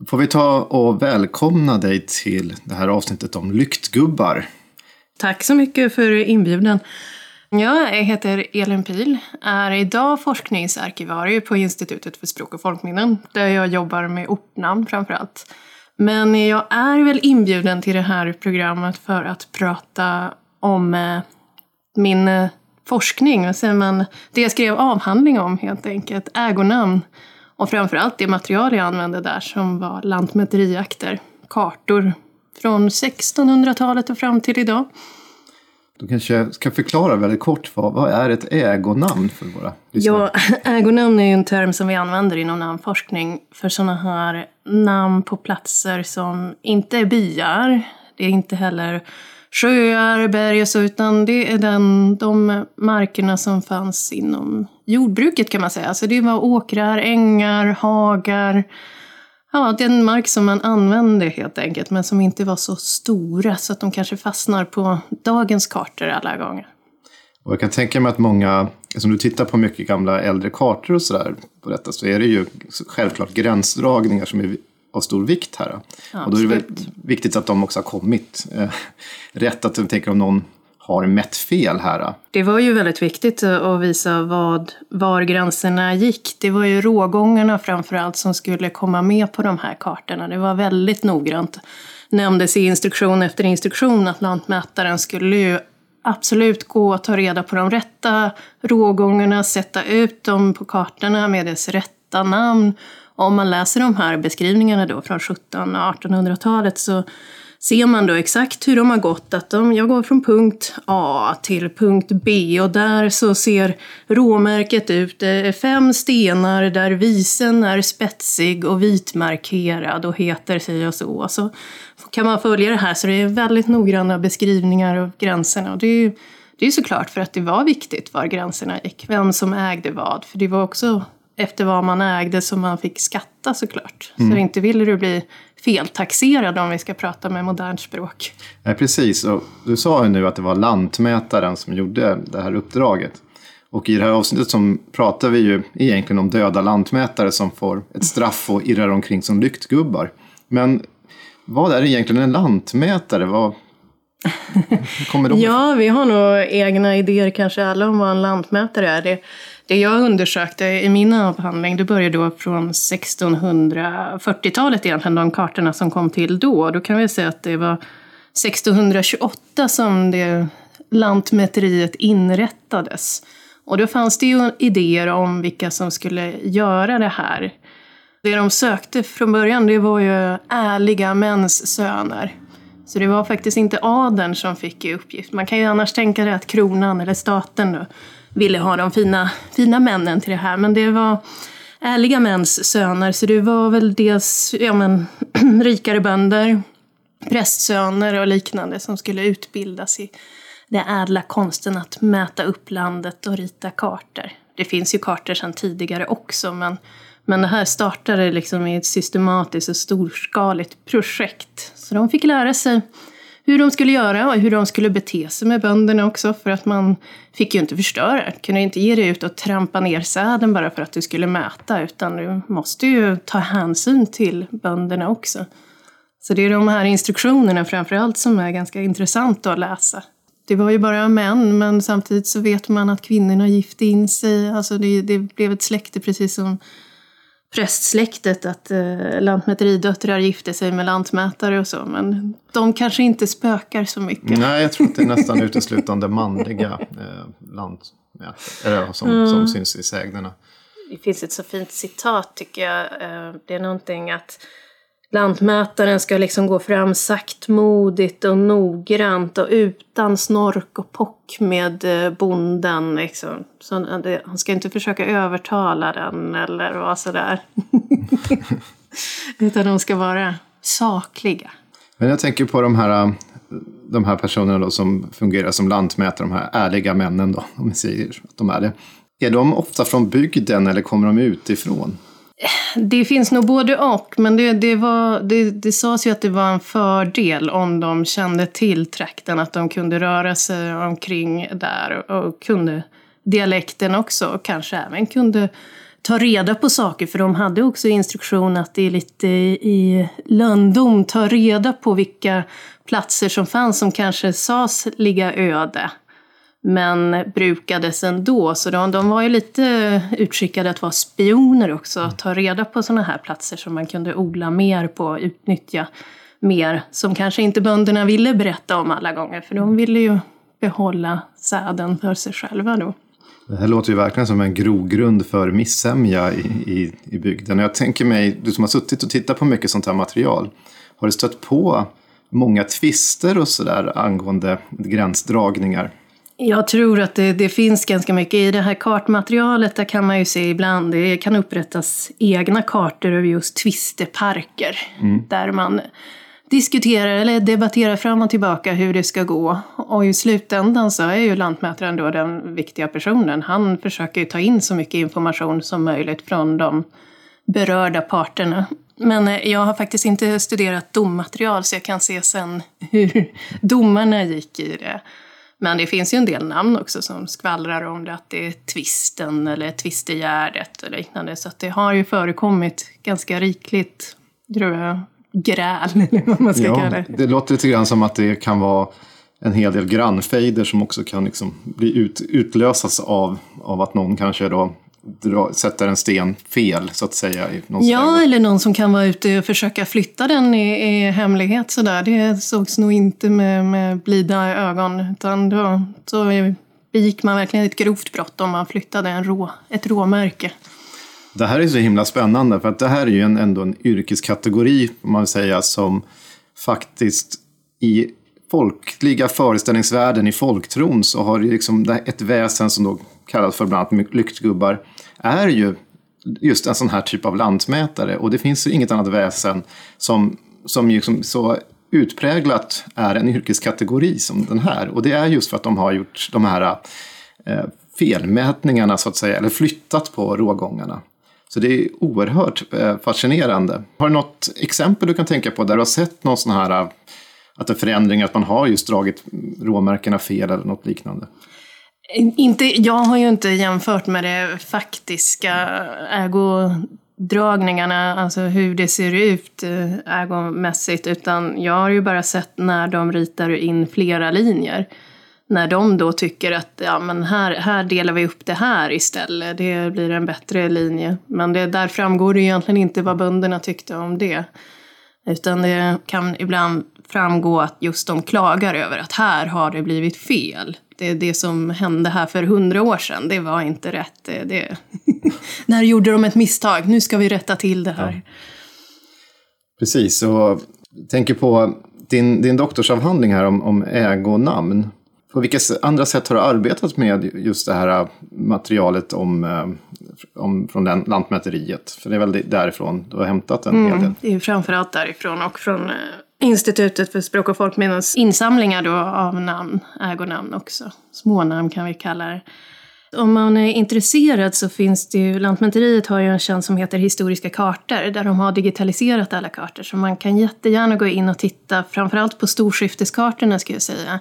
C: får vi ta och välkomna dig till det här avsnittet om lyktgubbar.
D: Tack så mycket för inbjudan. Jag heter Elin Pil, är idag forskningsarkivarie på Institutet för språk och folkminnen, där jag jobbar med ortnamn framför allt. Men jag är väl inbjuden till det här programmet för att prata om eh, min eh, forskning, vad säger man, det jag skrev avhandling om helt enkelt, ägonamn. Och framförallt det material jag använde där som var lantmäteriakter, kartor från 1600-talet och fram till idag.
C: Du kanske ska förklara väldigt kort vad, vad är ett ägonamn för våra lyssnare?
D: Ja, ägonamn är ju en term som vi använder inom namnforskning för sådana här namn på platser som inte är byar. Det är inte heller sjöar, berg och så, utan det är den, de markerna som fanns inom jordbruket kan man säga. Så det var åkrar, ängar, hagar, Ja, den mark som man använde helt enkelt, men som inte var så stora så att de kanske fastnar på dagens kartor alla gånger.
C: Och jag kan tänka mig att många, som du tittar på mycket gamla äldre kartor och sådär på detta, så är det ju självklart gränsdragningar som är av stor vikt här. Ja, och då är det viktigt att de också har kommit eh, rätt. Att tänker om någon har mätt fel här.
D: Det var ju väldigt viktigt eh, att visa vad, var gränserna gick. Det var ju rågångarna framför allt som skulle komma med på de här kartorna. Det var väldigt noggrant. Nämndes i instruktion efter instruktion att lantmätaren skulle ju absolut gå och ta reda på de rätta rågångarna, sätta ut dem på kartorna med dess rätta namn. Om man läser de här beskrivningarna då från 1700 och 1800-talet så ser man då exakt hur de har gått. Att de, jag går från punkt A till punkt B och där så ser råmärket ut. Det är fem stenar där visen är spetsig och vitmarkerad och heter sig och så. Så kan man följa det här så det är väldigt noggranna beskrivningar av gränserna. Och det är, det är såklart för att det var viktigt var gränserna gick, vem som ägde vad. För det var också efter vad man ägde som man fick skatta såklart. Mm. Så inte ville du bli feltaxerad om vi ska prata med modernt språk.
C: Nej, precis, och du sa ju nu att det var lantmätaren som gjorde det här uppdraget. Och i det här avsnittet som pratar vi ju egentligen om döda lantmätare som får ett straff och irrar omkring som lyktgubbar. Men vad är egentligen en lantmätare? Vad,
D: kommer de Ja, vi har nog egna idéer kanske alla om vad en lantmätare är. Det det jag undersökte i min avhandling, det började då från 1640-talet egentligen, de kartorna som kom till då. Då kan vi säga att det var 1628 som det lantmäteriet inrättades. Och då fanns det ju idéer om vilka som skulle göra det här. Det de sökte från början, det var ju ärliga mäns söner. Så det var faktiskt inte adeln som fick i uppgift. Man kan ju annars tänka sig att kronan eller staten då ville ha de fina, fina männen till det här. Men det var ärliga mäns söner, så det var väl dels ja, men, rikare bönder, prästsöner och liknande som skulle utbildas i den ädla konsten att mäta upp landet och rita kartor. Det finns ju kartor sedan tidigare också, men, men det här startade liksom i ett systematiskt och storskaligt projekt. Så de fick lära sig hur de skulle göra och hur de skulle bete sig med bönderna också. För att man fick ju inte förstöra. Du kunde inte ge dig ut och trampa ner säden bara för att du skulle mäta. Utan du måste ju ta hänsyn till bönderna också. Så det är de här instruktionerna framförallt som är ganska intressanta att läsa. Det var ju bara män, men samtidigt så vet man att kvinnorna gifte in sig. Alltså det, det blev ett släkte precis som prästsläktet att eh, lantmäteridöttrar gifte sig med lantmätare och så. Men de kanske inte spökar så mycket.
C: Nej, jag tror att det är nästan uteslutande manliga eh, lantmätare som, mm. som syns i sägnerna.
D: Det finns ett så fint citat tycker jag. Eh, det är någonting att Lantmätaren ska liksom gå fram saktmodigt och noggrant och utan snork och pock med eh, bonden. Liksom. Så han ska inte försöka övertala den eller vara sådär. Utan de ska vara sakliga.
C: Men jag tänker på de här, eh, de här personerna då som fungerar som lantmätare, de här ärliga männen då, om vi säger att de är det. Är de ofta från bygden eller kommer de utifrån?
D: Det finns nog både och, men det, det, var, det, det sades ju att det var en fördel om de kände till trakten, att de kunde röra sig omkring där och kunde dialekten också och kanske även kunde ta reda på saker, för de hade också instruktion att det är lite i lönndom, ta reda på vilka platser som fanns som kanske sades ligga öde men brukades ändå. Så de, de var ju lite utskickade att vara spioner också, att ta reda på sådana här platser som man kunde odla mer på, utnyttja mer, som kanske inte bönderna ville berätta om alla gånger, för de ville ju behålla säden för sig själva då.
C: Det här låter ju verkligen som en grogrund för missämja i, i, i bygden. Jag tänker mig, du som har suttit och tittat på mycket sånt här material, har du stött på många tvister och sådär angående gränsdragningar?
D: Jag tror att det, det, finns ganska mycket i det här kartmaterialet. Där kan man ju se ibland, det kan upprättas egna kartor över just tvisteparker. Mm. Där man diskuterar eller debatterar fram och tillbaka hur det ska gå. Och i slutändan så är ju lantmätaren då den viktiga personen. Han försöker ta in så mycket information som möjligt från de berörda parterna. Men eh, jag har faktiskt inte studerat dommaterial så jag kan se sen hur domarna gick i det. Men det finns ju en del namn också som skvallrar om det, att det är tvisten eller tvistegärdet och liknande. Så det har ju förekommit ganska rikligt, tror jag, gräl, eller vad man ska ja, kalla det.
C: Det låter lite grann som att det kan vara en hel del grannfejder som också kan liksom bli ut, utlösas av, av att någon kanske då dra, sätter en sten fel, så att säga.
D: Ja, ställe. eller någon som kan vara ute och försöka flytta den i, i hemlighet sådär. Det sågs nog inte med, med blida ögon, utan då, så begick man verkligen ett grovt brott om man flyttade en rå, ett råmärke.
C: Det här är så himla spännande, för att det här är ju en, ändå en yrkeskategori, man vill säga, som faktiskt i folkliga föreställningsvärlden, i folktron, så har liksom det liksom ett väsen som då kallas för bland annat lyktgubbar, är ju just en sån här typ av lantmätare. Och det finns ju inget annat väsen som, som liksom så utpräglat är en yrkeskategori som den här. Och det är just för att de har gjort de här eh, felmätningarna, så att säga, eller flyttat på rågångarna. Så det är oerhört eh, fascinerande. Har du något exempel du kan tänka på där du har sett någon sån här eh, att en förändring, att man har just dragit råmärkena fel eller något liknande?
D: Inte, jag har ju inte jämfört med de faktiska ägodragningarna, alltså hur det ser ut eh, ägomässigt, utan jag har ju bara sett när de ritar in flera linjer. När de då tycker att ja, men här, här delar vi upp det här istället, det blir en bättre linje. Men det, där framgår det egentligen inte vad bönderna tyckte om det. Utan det kan ibland framgå att just de klagar över att här har det blivit fel. Det, det som hände här för hundra år sedan, det var inte rätt. Det, det Där gjorde de ett misstag, nu ska vi rätta till det här. Ja.
C: Precis, och tänker på din, din doktorsavhandling här om, om ägonamn. På vilka andra sätt har du arbetat med just det här materialet om, eh, om, från den, Lantmäteriet? För det är väl därifrån du har hämtat en mm, hel del?
D: Det är framförallt därifrån och från eh, Institutet för språk och folkminnens insamlingar då av namn, ägonamn också. Smånamn kan vi kalla det. Om man är intresserad så finns det ju, Lantmäteriet har ju en tjänst som heter Historiska kartor där de har digitaliserat alla kartor. Så man kan jättegärna gå in och titta, framförallt på storskifteskartorna ska jag säga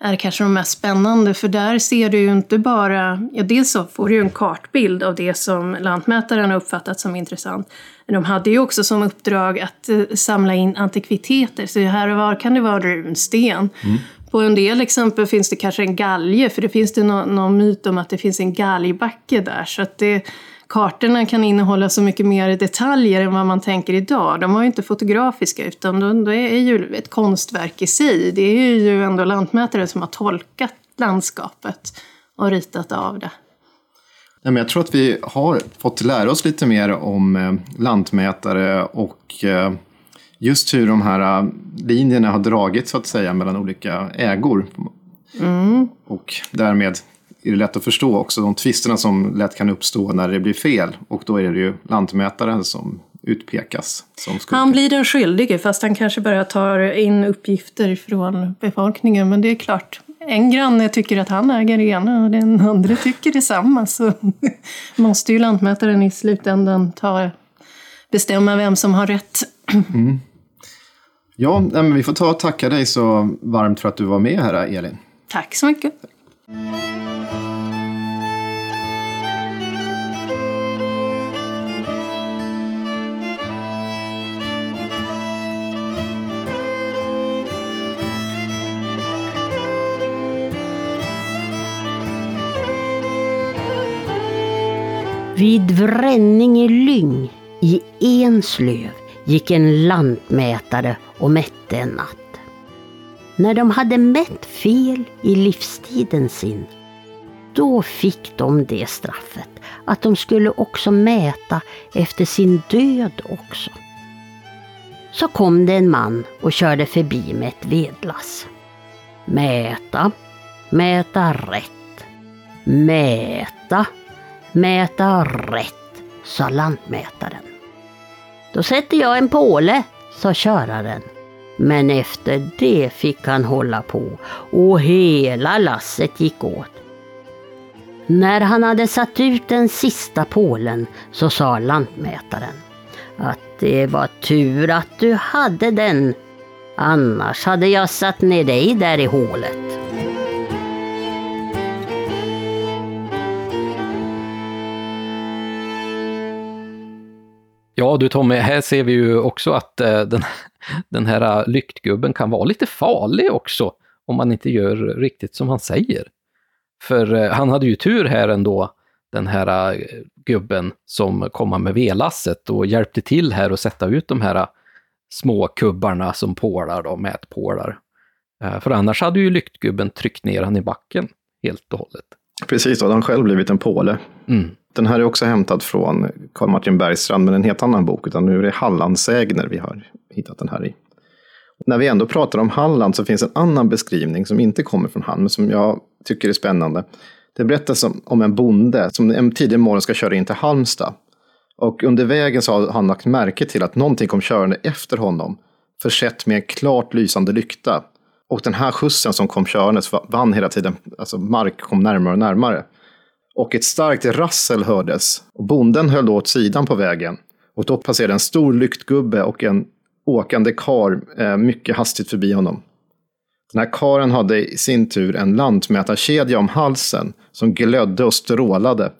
D: är kanske de mest spännande för där ser du ju inte bara, ja dels så får du en kartbild av det som lantmätaren har uppfattat som intressant. Men de hade ju också som uppdrag att uh, samla in antikviteter, så här och var kan det vara runsten. Mm. På en del exempel finns det kanske en galge, för det finns det någon, någon myt om att det finns en galgbacke där. Så att det, kartorna kan innehålla så mycket mer detaljer än vad man tänker idag. De var ju inte fotografiska utan det är ju ett konstverk i sig. Det är ju ändå lantmätare som har tolkat landskapet och ritat av det.
C: Men jag tror att vi har fått lära oss lite mer om eh, lantmätare och eh, just hur de här eh, linjerna har dragits så att säga mellan olika ägor. Mm. Och därmed är det lätt att förstå också de tvisterna som lätt kan uppstå när det blir fel. Och då är det ju lantmätaren som utpekas. Som
D: han blir den skyldige fast han kanske bara tar in uppgifter från befolkningen. Men det är klart, en granne tycker att han äger det ena och den andra tycker detsamma. Så måste ju lantmätaren i slutändan ta, bestämma vem som har rätt. Mm.
C: Ja, men vi får ta och tacka dig så varmt för att du var med här, Elin.
D: Tack så mycket.
A: Vid Vränning i Lyng i Enslöv gick en lantmätare och mätte en natt. När de hade mätt fel i livstiden sin, då fick de det straffet att de skulle också mäta efter sin död också. Så kom det en man och körde förbi med ett vedlass. Mäta, mäta rätt. Mäta, mäta rätt, sa lantmätaren. Då sätter jag en påle, sa köraren. Men efter det fick han hålla på och hela lasset gick åt. När han hade satt ut den sista pålen så sa lantmätaren att det var tur att du hade den. Annars hade jag satt ner dig där i hålet.
B: Ja du Tommy, här ser vi ju också att eh, den, den här lyktgubben kan vara lite farlig också om man inte gör riktigt som han säger. För eh, han hade ju tur här ändå, den här eh, gubben som kom med velasset och hjälpte till här att sätta ut de här små kubbarna som pålar, då, mätpålar. För annars hade ju lyktgubben tryckt ner han i backen helt och hållet.
C: Precis, då hade han själv blivit en påle.
B: Mm.
C: Den här är också hämtad från Karl Martin Bergstrand, men en helt annan bok. Utan nu är det Hallandsägner vi har hittat den här i. När vi ändå pratar om Halland så finns en annan beskrivning som inte kommer från han, men som jag tycker är spännande. Det berättas om, om en bonde som en tidig morgon ska köra in till Halmstad. Och under vägen så har han lagt märke till att någonting kom körande efter honom, försett med en klart lysande lykta. Och den här skjutsen som kom körandes vann hela tiden, alltså mark kom närmare och närmare. Och ett starkt rassel hördes. Och bonden höll då åt sidan på vägen. Och då passerade en stor lyktgubbe och en åkande kar eh, mycket hastigt förbi honom. Den här karen hade i sin tur en lantmätarkedja om halsen som glödde och strålade.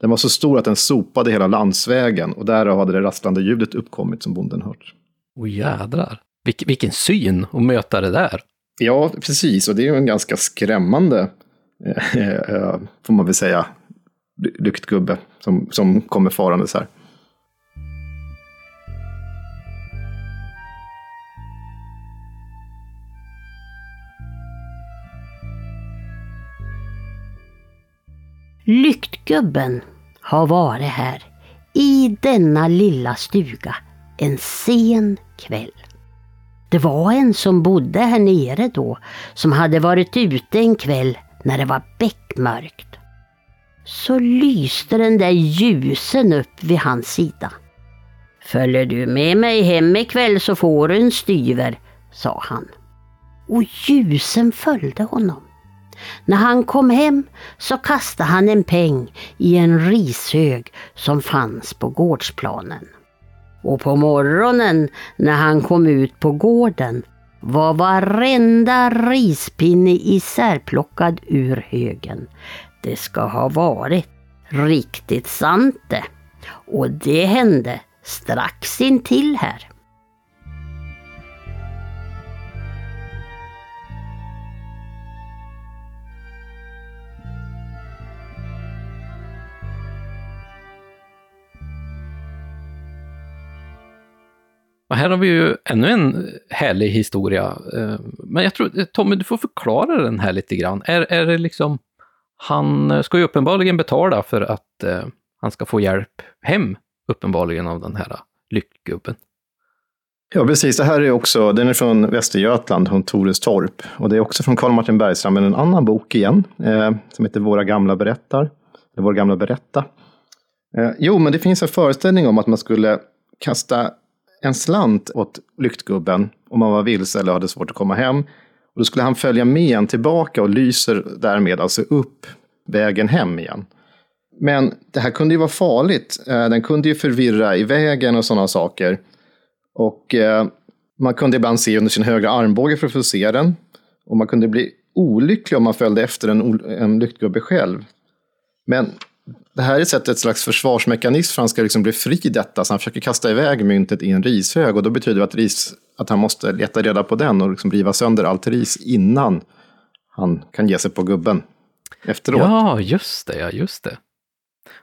C: Den var så stor att den sopade hela landsvägen och därav hade det rasslande ljudet uppkommit som bonden hört.
B: Åh jädrar, Vilk, vilken syn att möta det där.
C: Ja, precis, och det är ju en ganska skrämmande, eh, eh, får man väl säga, lyktgubbe som, som kommer farandes här.
A: Lyktgubben har varit här i denna lilla stuga en sen kväll. Det var en som bodde här nere då som hade varit ute en kväll när det var beckmörkt. Så lyste den där ljusen upp vid hans sida. Följer du med mig hem ikväll så får du en styver, sa han. Och ljusen följde honom. När han kom hem så kastade han en peng i en rishög som fanns på gårdsplanen. Och på morgonen när han kom ut på gården var varenda rispinne isärplockad ur högen. Det ska ha varit riktigt sant det. Och det hände strax intill här.
B: Och här har vi ju ännu en härlig historia. Eh, men jag tror, Tommy, du får förklara den här lite grann. Är, är det liksom, han eh, ska ju uppenbarligen betala för att eh, han ska få hjälp hem, uppenbarligen, av den här lyckgubben.
C: Ja, precis. Det här är också, den är från Västergötland, från Torestorp. Och det är också från Karl Martin Bergstrand, men en annan bok igen, eh, som heter Våra gamla berättar. Eller Våra gamla berätta. Eh, jo, men det finns en föreställning om att man skulle kasta en slant åt lyktgubben om man var vilse eller hade svårt att komma hem. Och då skulle han följa med en tillbaka och lyser därmed alltså upp vägen hem igen. Men det här kunde ju vara farligt. Eh, den kunde ju förvirra i vägen och sådana saker. Och eh, man kunde ibland se under sin högra armbåge för att få se den. Och man kunde bli olycklig om man följde efter en, en lyktgubbe själv. Men det här är sett ett slags försvarsmekanism för att han ska liksom bli fri i detta. Så han försöker kasta iväg myntet i en rishög. Och då betyder det att, ris, att han måste leta reda på den och liksom riva sönder allt ris innan han kan ge sig på gubben efteråt.
B: Ja, just det. Ja, just det.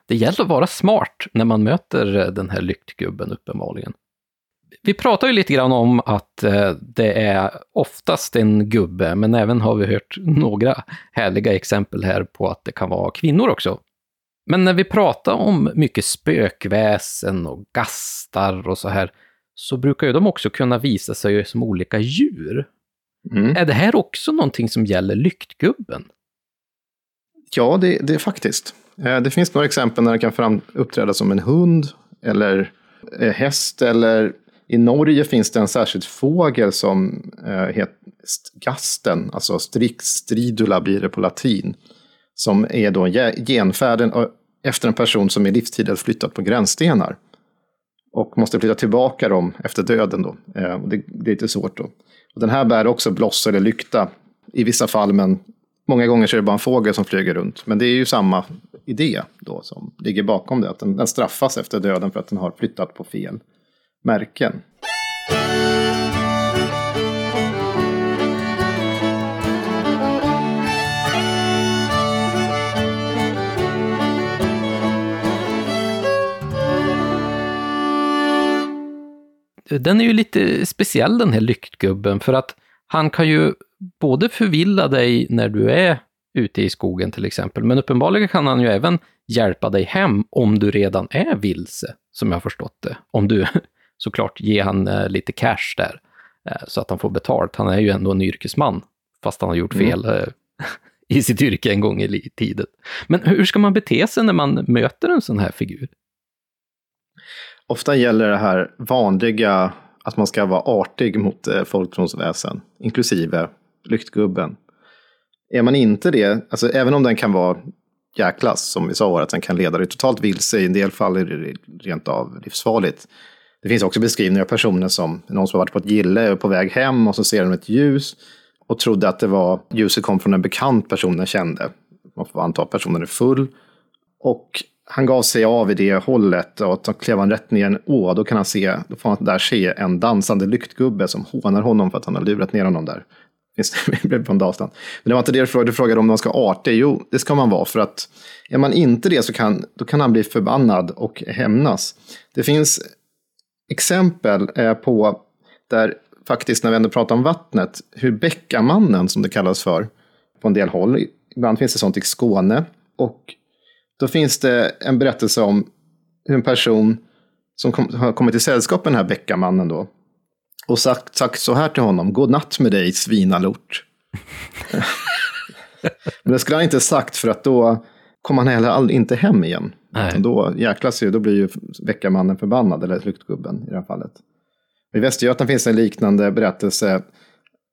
B: Det gäller att vara smart när man möter eh, den här lyktgubben uppenbarligen. Vi pratar ju lite grann om att eh, det är oftast en gubbe, men även har vi hört några härliga exempel här på att det kan vara kvinnor också. Men när vi pratar om mycket spökväsen och gastar och så här, så brukar ju de också kunna visa sig som olika djur.
C: Mm.
B: Är det här också någonting som gäller lyktgubben?
C: Ja, det, det är faktiskt. Eh, Det finns några exempel när det kan fram, uppträda som en hund eller eh, häst. Eller i Norge finns det en särskild fågel som eh, heter gasten, alltså strix stridula blir det på latin. Som är då ge- genfärden efter en person som i livstid har flyttat på gränsstenar. Och måste flytta tillbaka dem efter döden då. Eh, det, det är lite svårt då. Och den här bär också bloss eller lykta i vissa fall, men många gånger så är det bara en fågel som flyger runt. Men det är ju samma idé då som ligger bakom det. Att den, den straffas efter döden för att den har flyttat på fel märken.
B: Den är ju lite speciell den här lyktgubben, för att han kan ju både förvilla dig när du är ute i skogen till exempel, men uppenbarligen kan han ju även hjälpa dig hem om du redan är vilse, som jag har förstått det. Om du såklart ger han eh, lite cash där, eh, så att han får betalt. Han är ju ändå en yrkesman, fast han har gjort
C: Mm.
B: fel eh, i sitt yrke en gång i tiden. Men hur ska man bete sig när man möter en sån här figur?
C: Ofta gäller det här vanliga att man ska vara artig mot eh, folktronsväsen, inklusive lyktgubben. Är man inte det, alltså även om den kan vara jäklas, som vi sa, att den kan leda dig totalt vilse, i en del fall är det rent av livsfarligt. Det finns också beskrivningar av personer som, någon som har varit på ett gille och är på väg hem och så ser de ett ljus och trodde att det var, ljuset kom från en bekant person den kände. Man får anta att personen är full. Och han gav sig av i det hållet och klev han rätt ner i en å. Då kan han se, då får han där se en dansande lyktgubbe som hånar honom för att han har lurat ner honom där. Finns på en. Men det var inte det du frågade, du frågade om man ska vara artig. Jo, det ska man vara för att är man inte det så kan, då kan han bli förbannad och hämnas. Det finns exempel eh, på där faktiskt när vi ändå pratar om vattnet, hur Bäckamannen som det kallas för på en del håll, ibland finns det sånt i Skåne, och då finns det en berättelse om hur en person som kom, har kommit i sällskap med den här Bäckamannen då, och sagt, sagt så här till honom, god natt med dig svinalort. Men det skulle han inte sagt för att då kom han heller aldrig inte hem igen. Då jäklas ju, då blir ju Bäckamannen förbannad, eller lyktgubben i det här fallet. I Västergötland finns en liknande berättelse.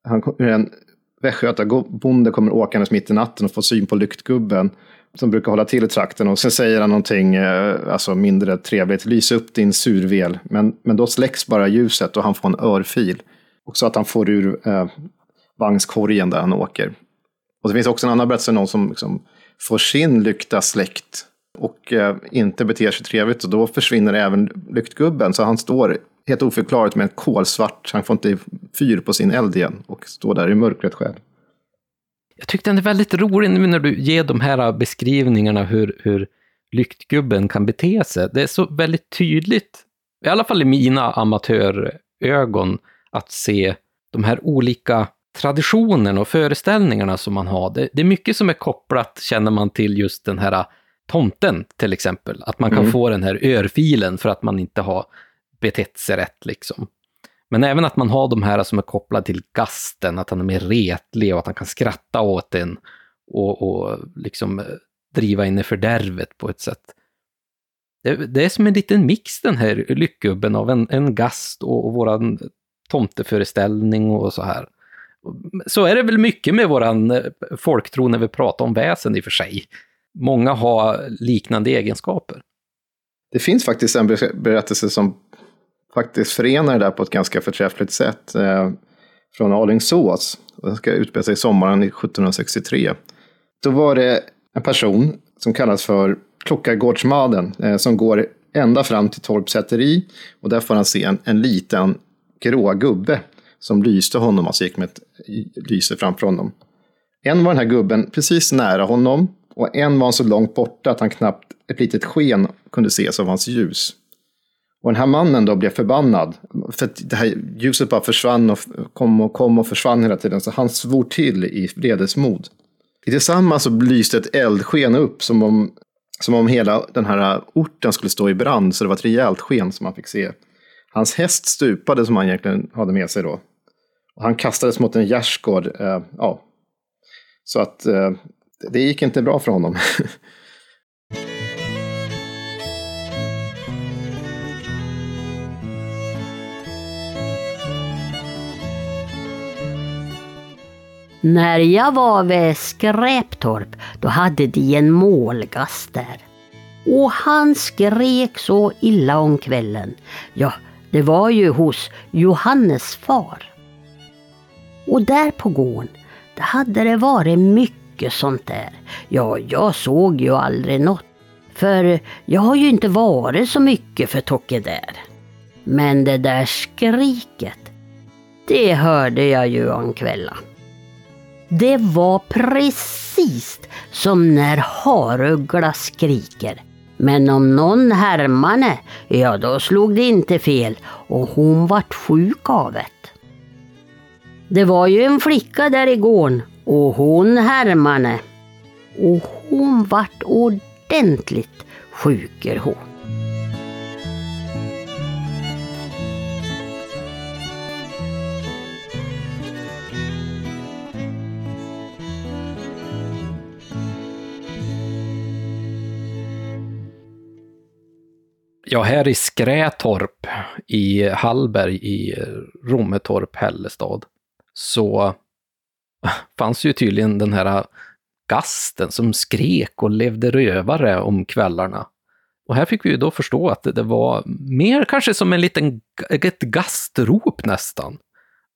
C: Han, hur en västgötabonde kommer åkandes mitt i natten och får syn på lyktgubben som brukar hålla till i trakten. Och sen säger han någonting eh, alltså mindre trevligt. Lys upp din survel. Men, men då släcks bara ljuset och han får en örfil. Och så att han får ur eh, vagnskorgen där han åker. Och det finns också en annan berättelse, någon som liksom får sin lykta släckt och eh, inte beter sig trevligt. Och då försvinner även lyktgubben. Så han står helt oförklarligt med en kolsvart, han får inte fyr på sin eld igen. Och står där i mörkret själv.
B: Jag tyckte den är väldigt rolig nu när du ger de här beskrivningarna hur, hur lyktgubben kan bete sig. Det är så väldigt tydligt, i alla fall i mina amatörögon, att se de här olika traditionerna och föreställningarna som man har. Det, det är mycket som är kopplat, känner man, till just den här tomten till exempel. Att man kan
C: Mm.
B: få den här örfilen för att man inte har betett sig rätt liksom. Men även att man har de här som är kopplade till gasten, att han är mer retlig och att han kan skratta åt en och, och liksom eh, driva in i fördärvet på ett sätt. Det, det är som en liten mix den här lyckgubben av en, en gast och, och våran tomteföreställning och så här. Så är det väl mycket med våran eh, folktro när vi pratar om väsen i och för sig. Många har liknande egenskaper.
C: Det finns faktiskt en berättelse som faktiskt förenar det där på ett ganska förträffligt sätt. Eh, från Alingsås. Den ska utspela sig sommaren 1763. Då var det en person som kallas för Klockargårdsmaden. Eh, som går ända fram till Torps säteri. Och där får han se en, en liten grå gubbe. Som lyste honom, alltså gick med ett lyse framför honom. En var den här gubben precis nära honom Och en var så långt borta att han knappt ett litet sken kunde ses av hans ljus. Och den här mannen då blev förbannad. För att det här ljuset bara försvann och kom och kom och försvann hela tiden. Så han svor till i vredesmod. I detsamma så lyste ett eldsken upp som om, som om hela den här orten skulle stå i brand. Så det var ett rejält sken som man fick se. Hans häst stupade som han egentligen hade med sig då. Och han kastades mot en gärdsgård. Eh, ja. Så att eh, det gick inte bra för honom.
A: När jag var vid Skräptorp, då hade de en målgast där. Och han skrek så illa om kvällen. Ja, det var ju hos Johannes far. Och där på gården, där hade det varit mycket sånt där. Ja, jag såg ju aldrig något. För jag har ju inte varit så mycket för Tocke där. Men det där skriket, det hörde jag ju om kvällen. Det var precis som när Haruggla skriker. Men om någon härmade, ja då slog det inte fel och hon vart sjuk av det. Det var ju en flicka där i gården och hon härmade. Och hon vart ordentligt sjuker hon.
B: Ja, här i Skrätorp i Hallberg i Rommetorp, Hällestad, så fanns ju tydligen den här gasten som skrek och levde rövare om kvällarna. Och här fick vi ju då förstå att det var mer kanske som en liten, ett gastrop nästan.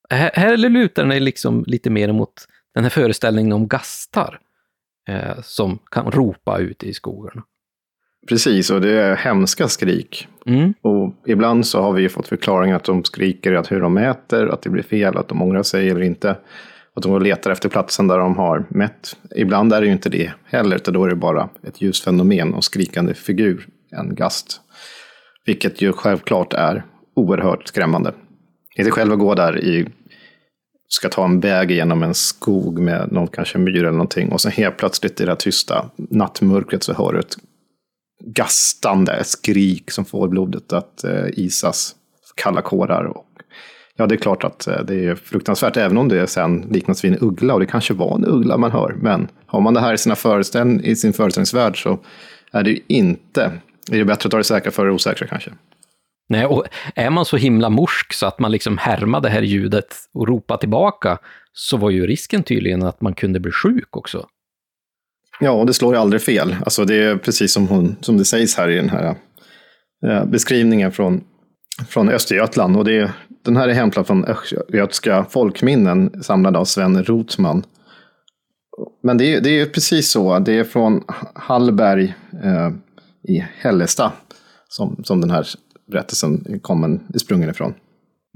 B: Här, här lutar den liksom lite mer mot den här föreställningen om gastar eh, som kan ropa ute i skogarna.
C: Precis, och det är hemska skrik.
B: Mm.
C: Och ibland så har vi fått förklaringar att de skriker att hur de mäter, att det blir fel, att de ångrar sig eller inte. Att de letar efter platsen där de har mätt. Ibland är det ju inte det heller, utan då är det bara ett ljusfenomen och skrikande figur, en gast. Vilket ju självklart är oerhört skrämmande. Inte själv att gå där i, ska ta en väg genom en skog med någon kanske myr eller någonting och sen helt plötsligt i det här tysta nattmörkret så hör du ett gastande skrik som får blodet att eh, isas kalla kårar. Och, ja, det är klart att eh, det är fruktansvärt, även om det sen liknas vid en uggla. Och det kanske var en uggla man hör. Men har man det här i, sina föreställ i sin föreställningsvärld så är det ju inte. Är det bättre att ta det säkra för det osäkra kanske?
B: Nej, och är man så himla morsk så att man liksom härmar det här ljudet och ropar tillbaka, så var ju risken tydligen att man kunde bli sjuk också.
C: Ja, och det slår ju aldrig fel. Alltså det är precis som, hon, som det sägs här i den här eh, beskrivningen från, från Östergötland. Och det, den här är hämtad från Östgötska folkminnen samlade av Sven Rotman. Men det, det är precis så. Det är från Hallberg eh, i Hällestad som, som den här berättelsen kommer, är sprungen ifrån.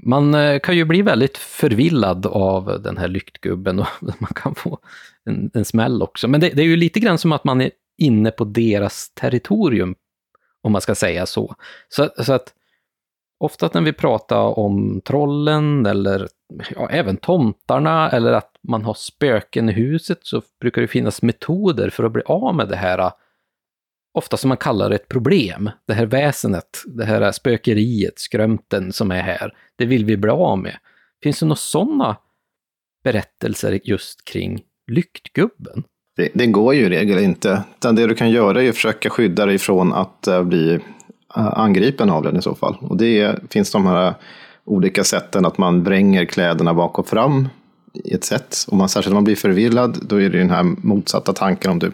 B: Man eh, kan ju bli väldigt förvillad av den här lyktgubben och man kan få en, en smäll också. Men det, det, är ju lite grann som att man är inne på deras territorium, om man ska säga så. Så, så att ofta när vi pratar om trollen eller ja, även tomtarna eller att man har spöken i huset så brukar det finnas metoder för att bli av med det här ofta som man kallar det ett problem. Det här väsenet, det här spökeriet, skrömten som är här, det vill vi bli av med. Finns det några sådana berättelser just kring lyktgubben?
C: Det, det, går ju i regel inte. Utan det du kan göra är att försöka skydda dig från att eh, bli eh, angripen av den i så fall. Och det finns de här olika sätten att man vränger kläderna bak och fram i ett sätt. Om man särskilt om man blir förvirrad, då är det den här motsatta tanken om du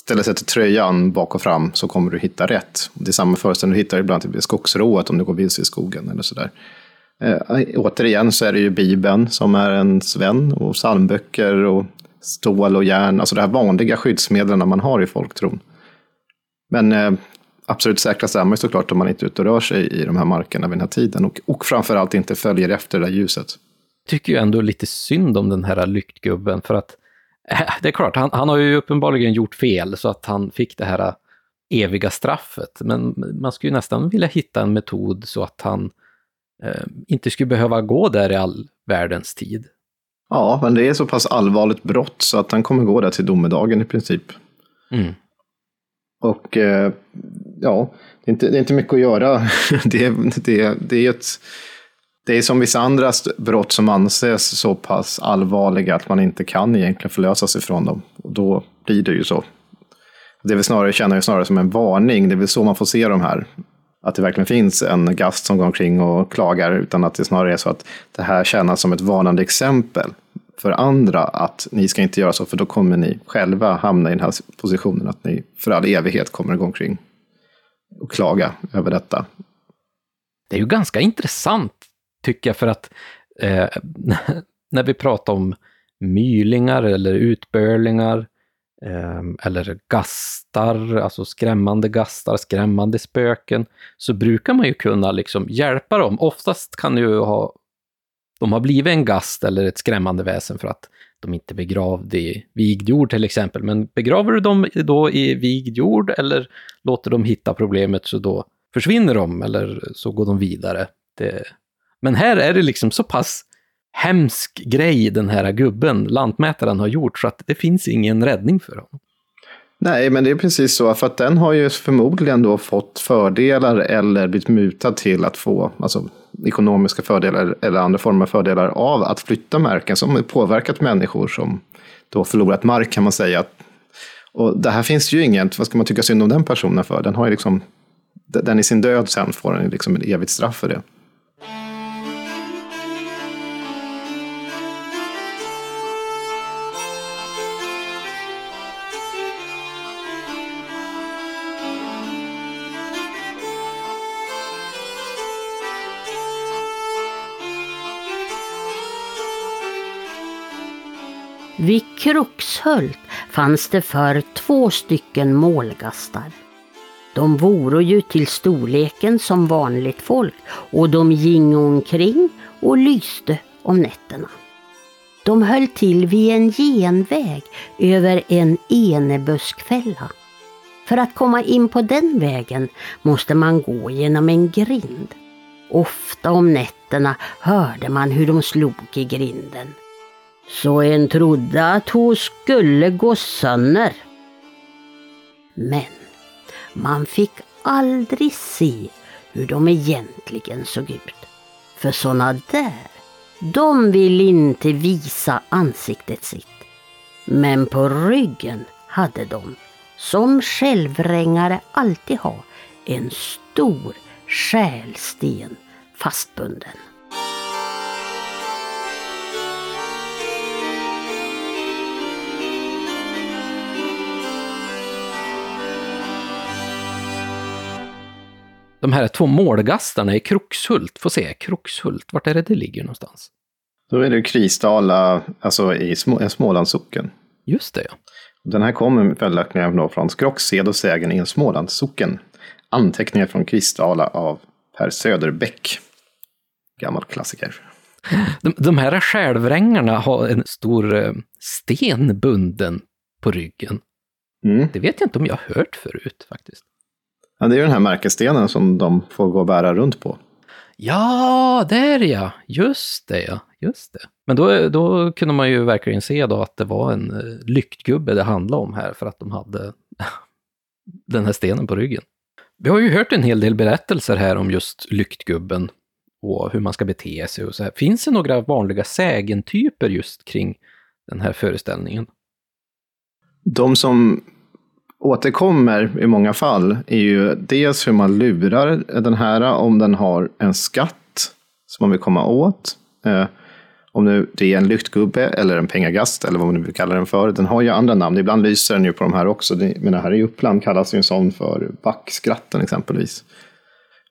C: ställer sig till tröjan bak och fram så kommer du hitta rätt. Det är samma föreställning du hittar ibland i skogsrået om du går vilse i skogen eller sådär. Eh, återigen så är det ju Bibeln som är ens vän och psalmböcker och stål och järn, alltså de här vanliga skyddsmedlen man har i folktron. Men eh, absolut säkrast är man ju såklart om man inte är ute och rör sig i de här markerna vid den här tiden och, och framförallt inte följer efter det där ljuset.
B: Jag tycker ju ändå lite synd om den här lyktgubben för att Det är klart, han, han har ju uppenbarligen gjort fel så att han fick det här eh, eviga straffet. Men man skulle ju nästan vilja hitta en metod så att han eh, inte skulle behöva gå där i all världens tid.
C: Ja, men det är så pass allvarligt brott så att han kommer gå där till domedagen i princip.
B: Mm.
C: Och eh, ja, det är, inte, det är inte mycket att göra. det, det, det är ett... Det är som vissa andra brott som anses så pass allvarliga att man inte kan egentligen förlösa sig från dem. Och då blir det ju så. Det är snarare, känner jag snarare som en varning. Det är väl så man får se de här. Att det verkligen finns en gast som går omkring och klagar. Utan att det snarare är så att det här tjänar som ett varnande exempel för andra. Att ni ska inte göra så, för då kommer ni själva hamna i den här positionen. Att ni för all evighet kommer att gå omkring och klaga över detta.
B: Det är ju ganska intressant, tycker jag, för att eh, när vi pratar om mylingar eller utbörlingar eh, eller gastar, alltså skrämmande gastar, skrämmande spöken, så brukar man ju kunna liksom hjälpa dem. Oftast kan ju ha, de ha blivit en gast eller ett skrämmande väsen för att de inte är begravda i vigd jord till exempel. Men begraver du dem då i vigd jord eller låter dem hitta problemet så då försvinner de eller så går de vidare. Det... Men här är det liksom så pass hemsk grej den här gubben, lantmätaren, har gjort så att det finns ingen räddning för honom.
C: Nej, men det är precis så. För att den har ju förmodligen då fått fördelar eller blivit mutad till att få alltså, ekonomiska fördelar eller andra former av fördelar av att flytta marken som har påverkat människor som då förlorat mark kan man säga. Och det här finns ju inget, vad ska man tycka synd om den personen för? Den har ju liksom, den i sin död sen får den liksom ett evigt straff för det.
A: Vid Kruxhult fanns det för två stycken målgastar. De voro ju till storleken som vanligt folk och de gingo omkring och lyste om nätterna. De höll till vid en genväg över en enebuskfälla. För att komma in på den vägen måste man gå genom en grind. Ofta om nätterna hörde man hur de slog i grinden. Så en trodde att hon skulle gå sönder. Men man fick aldrig se hur de egentligen såg ut. För såna där, de vill inte visa ansiktet sitt. Men på ryggen hade de, som självrängare alltid har, en stor skälsten fastbunden.
B: De här två målgastarna i Kruxhult, får se, Kruxhult, vart är det det ligger någonstans?
C: Då är det Kristala, alltså i Små, Smålandssocken.
B: Just det, ja.
C: Den här kommer följaktligen från Skrocksed och sägen i en Smålandssocken. Anteckningar från Kristala av Per Söderbäck. Gammal klassiker.
B: De, de här självrängarna har en stor eh, sten bunden på ryggen.
C: Mm.
B: Det vet jag inte om jag har hört förut faktiskt.
C: Ja, det är ju den här märkesstenen som de får gå och bära runt på.
B: Ja, där ja! Just det, ja. Just det. Men då, då kunde man ju verkligen se då att det var en eh, lyktgubbe det handlade om här för att de hade den här stenen på ryggen. Vi har ju hört en hel del berättelser här om just lyktgubben och hur man ska bete sig och så här. Finns det några vanliga sägentyper just kring den här föreställningen?
C: De som återkommer i många fall är ju dels hur man lurar den här om den har en skatt som man vill komma åt. Eh, om nu det är en lyktgubbe eller en pengagast eller vad man nu vill kalla den för. Den har ju andra namn. Ibland lyser den ju på de här också. Men det här i Uppland kallas ju en sån för backskratten exempelvis.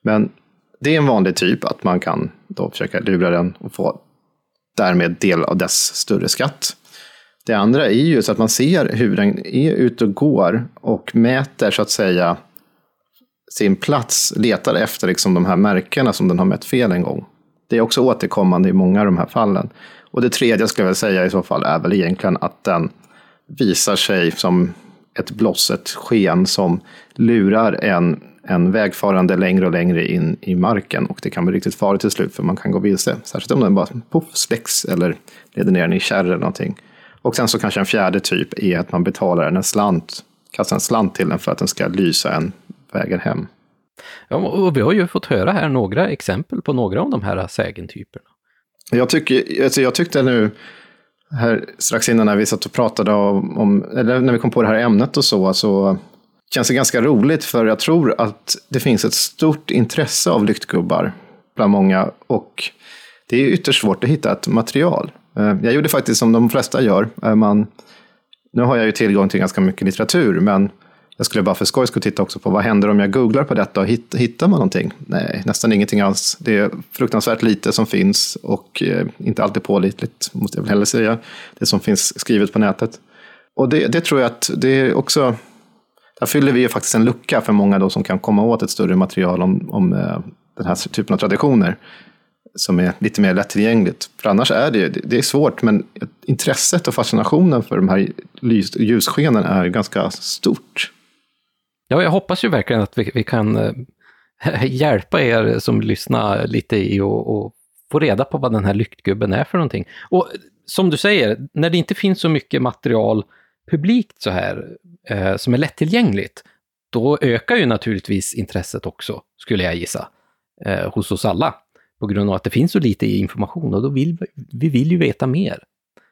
C: Men det är en vanlig typ att man kan då försöka lura den och få därmed del av dess större skatt. Det andra är ju så att man ser hur den är ute och går och mäter så att säga sin plats, letar efter liksom de här märkena som den har mätt fel en gång. Det är också återkommande i många av de här fallen. Och det tredje skulle jag väl säga i så fall är väl egentligen att den visar sig som ett bloss, ett sken som lurar en, en vägfarande längre och längre in i marken. Och det kan bli riktigt farligt till slut för man kan gå vilse. Särskilt om den bara puff, släcks eller leder ner en i kärr eller någonting. Och sen så kanske en fjärde typ är att man betalar en slant, kastar en slant till den för att den ska lysa en vägen hem.
B: Ja, och vi har ju fått höra här några exempel på några av de här sägentyperna.
C: Jag, tycker, alltså jag tyckte nu, här strax innan när vi satt och pratade om, om, eller när vi kom på det här ämnet och så, så känns det ganska roligt för jag tror att det finns ett stort intresse av lyktgubbar bland många och det är ytterst svårt att hitta ett material. Eh, jag gjorde faktiskt som de flesta gör. Eh, man, nu har jag ju tillgång till ganska mycket litteratur, men jag skulle bara för skojs skull titta också på vad händer om jag googlar på detta och hitt, hittar man någonting? Nej, nästan ingenting alls. Det är fruktansvärt lite som finns och eh, inte alltid pålitligt, måste jag väl heller säga, det som finns skrivet på nätet. Och det, det tror jag att det är också, där fyller vi ju faktiskt en lucka för många då som kan komma åt ett större material om, om den här typen av traditioner som är lite mer lättillgängligt. För annars är det, det är svårt, men intresset och fascinationen för de här ljusskenen är ganska stort.
B: Ja, jag hoppas ju verkligen att vi, vi kan eh, hjälpa er som lyssnar lite i och, få reda på vad den här lyktgubben är för någonting. Och som du säger, när det inte finns så mycket material publikt så här, eh, som är lättillgängligt, då ökar ju naturligtvis intresset också, skulle jag gissa, eh, hos oss alla. På grund av att det finns så lite information och då vill vi vill ju veta mer.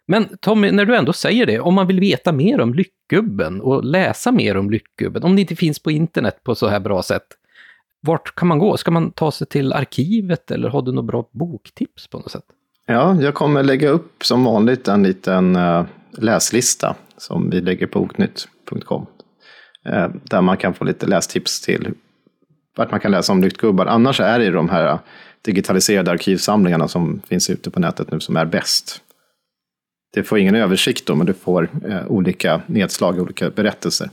B: Men Tommy, när du ändå säger det, om man vill veta mer om Lyckgubben och läsa mer om Lyckgubben, om det inte finns på internet på så här bra sätt, vart kan man gå? Ska man ta sig till arkivet eller har du något bra boktips på något sätt?
C: Ja, jag kommer lägga upp som vanligt en liten eh, läslista som vi lägger på oknytt.com. Eh, där man kan få lite lästips till vart man kan läsa om lyktgubbar. Annars är det de här digitaliserade arkivsamlingarna som finns ute på nätet nu som är bäst. Det får ingen översikt då, men du får eh, olika nedslag, olika berättelser.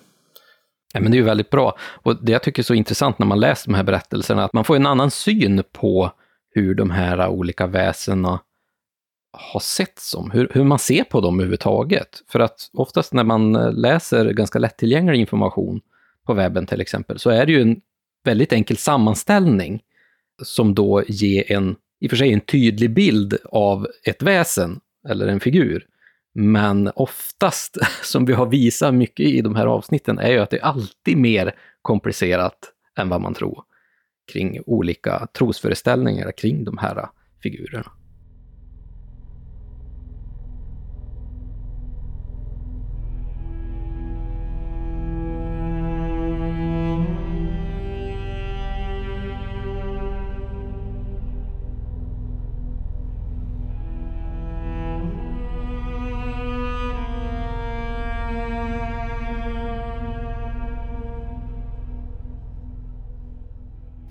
B: Ja, men det är ju väldigt bra. Och det jag tycker är så intressant när man läser de här berättelserna, att man får en annan syn på hur de här olika väsena har sett som, hur, hur man ser på dem överhuvudtaget. För att oftast när man eh, läser ganska lättillgänglig information på webben till exempel, så är det ju en väldigt enkel sammanställning som då ger en, i och för sig en tydlig bild av ett väsen eller en figur. Men oftast, som vi har visat mycket i de här avsnitten, är ju att det är alltid mer komplicerat än vad man tror kring olika trosföreställningar kring de här figurerna.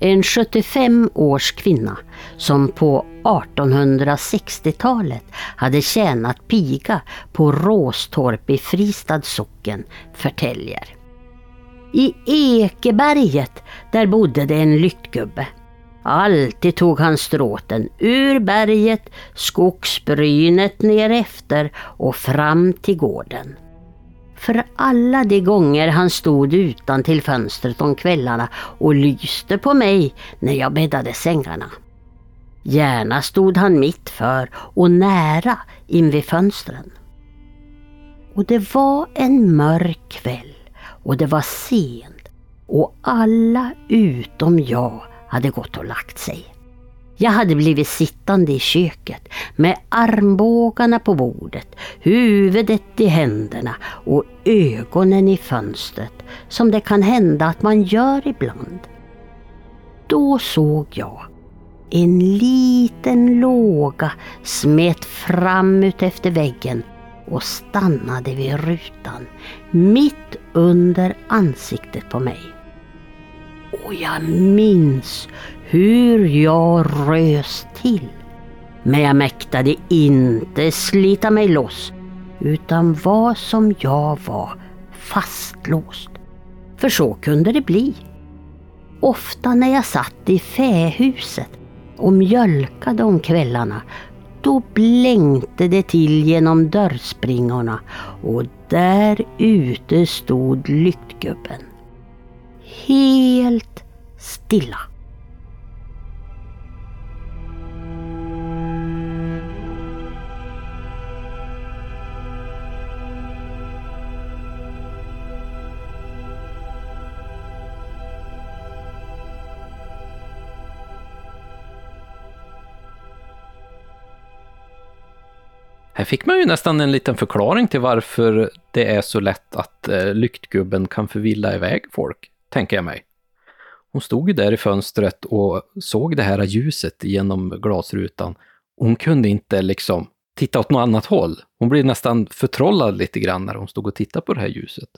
A: En 75 års kvinna som på 1860-talet hade tjänat piga på Råstorp i Fristad socken förtäljer. I Ekeberget där bodde det en lyktgubbe. Alltid tog han stråten ur berget, skogsbrynet nerefter och fram till gården. För alla de gånger han stod utan till fönstret om kvällarna och lyste på mig när jag bäddade sängarna. Gärna stod han mitt för och nära invid fönstren. Och det var en mörk kväll och det var sent och alla utom jag hade gått och lagt sig. Jag hade blivit sittande i köket med armbågarna på bordet, huvudet i händerna och ögonen i fönstret som det kan hända att man gör ibland. Då såg jag en liten låga smet fram ut efter väggen och stannade vid rutan mitt under ansiktet på mig. Och jag minns hur jag rös till. Men jag mäktade inte slita mig loss utan var som jag var fastlåst. För så kunde det bli. Ofta när jag satt i fähuset och mjölkade om kvällarna då blänkte det till genom dörrspringorna och där ute stod lyktgubben. Helt stilla.
B: Här fick man ju nästan en liten förklaring till varför det är så lätt att eh, lyktgubben kan förvilla iväg folk, tänker jag mig. Hon stod ju där i fönstret och såg det här ljuset genom glasrutan. Hon kunde inte liksom titta åt något annat håll. Hon blev nästan förtrollad lite grann när hon stod och tittade på det här ljuset.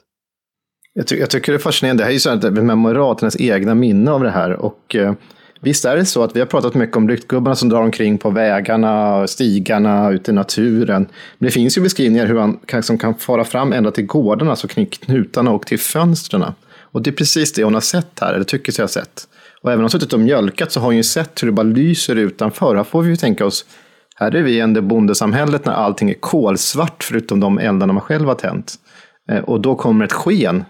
C: Jag, ty jag tycker det är fascinerande. Det här är ju så att memorat, hennes egna minne av det här. Och eh, visst är det så att vi har pratat mycket om lyktgubbarna som drar omkring på vägarna, stigarna, ute i naturen. Men det finns ju beskrivningar hur man kan, som kan fara fram ända till gårdarna, alltså kring knutarna och till fönstren. Och det är precis det hon har sett här, eller tycker sig ha sett. Och även om hon suttit och mjölkat så har hon ju sett hur det bara lyser utanför. Här får vi ju tänka oss, här är vi i det bondesamhället när allting är kolsvart förutom de eldarna man själv har tänt. Eh, och då kommer ett sken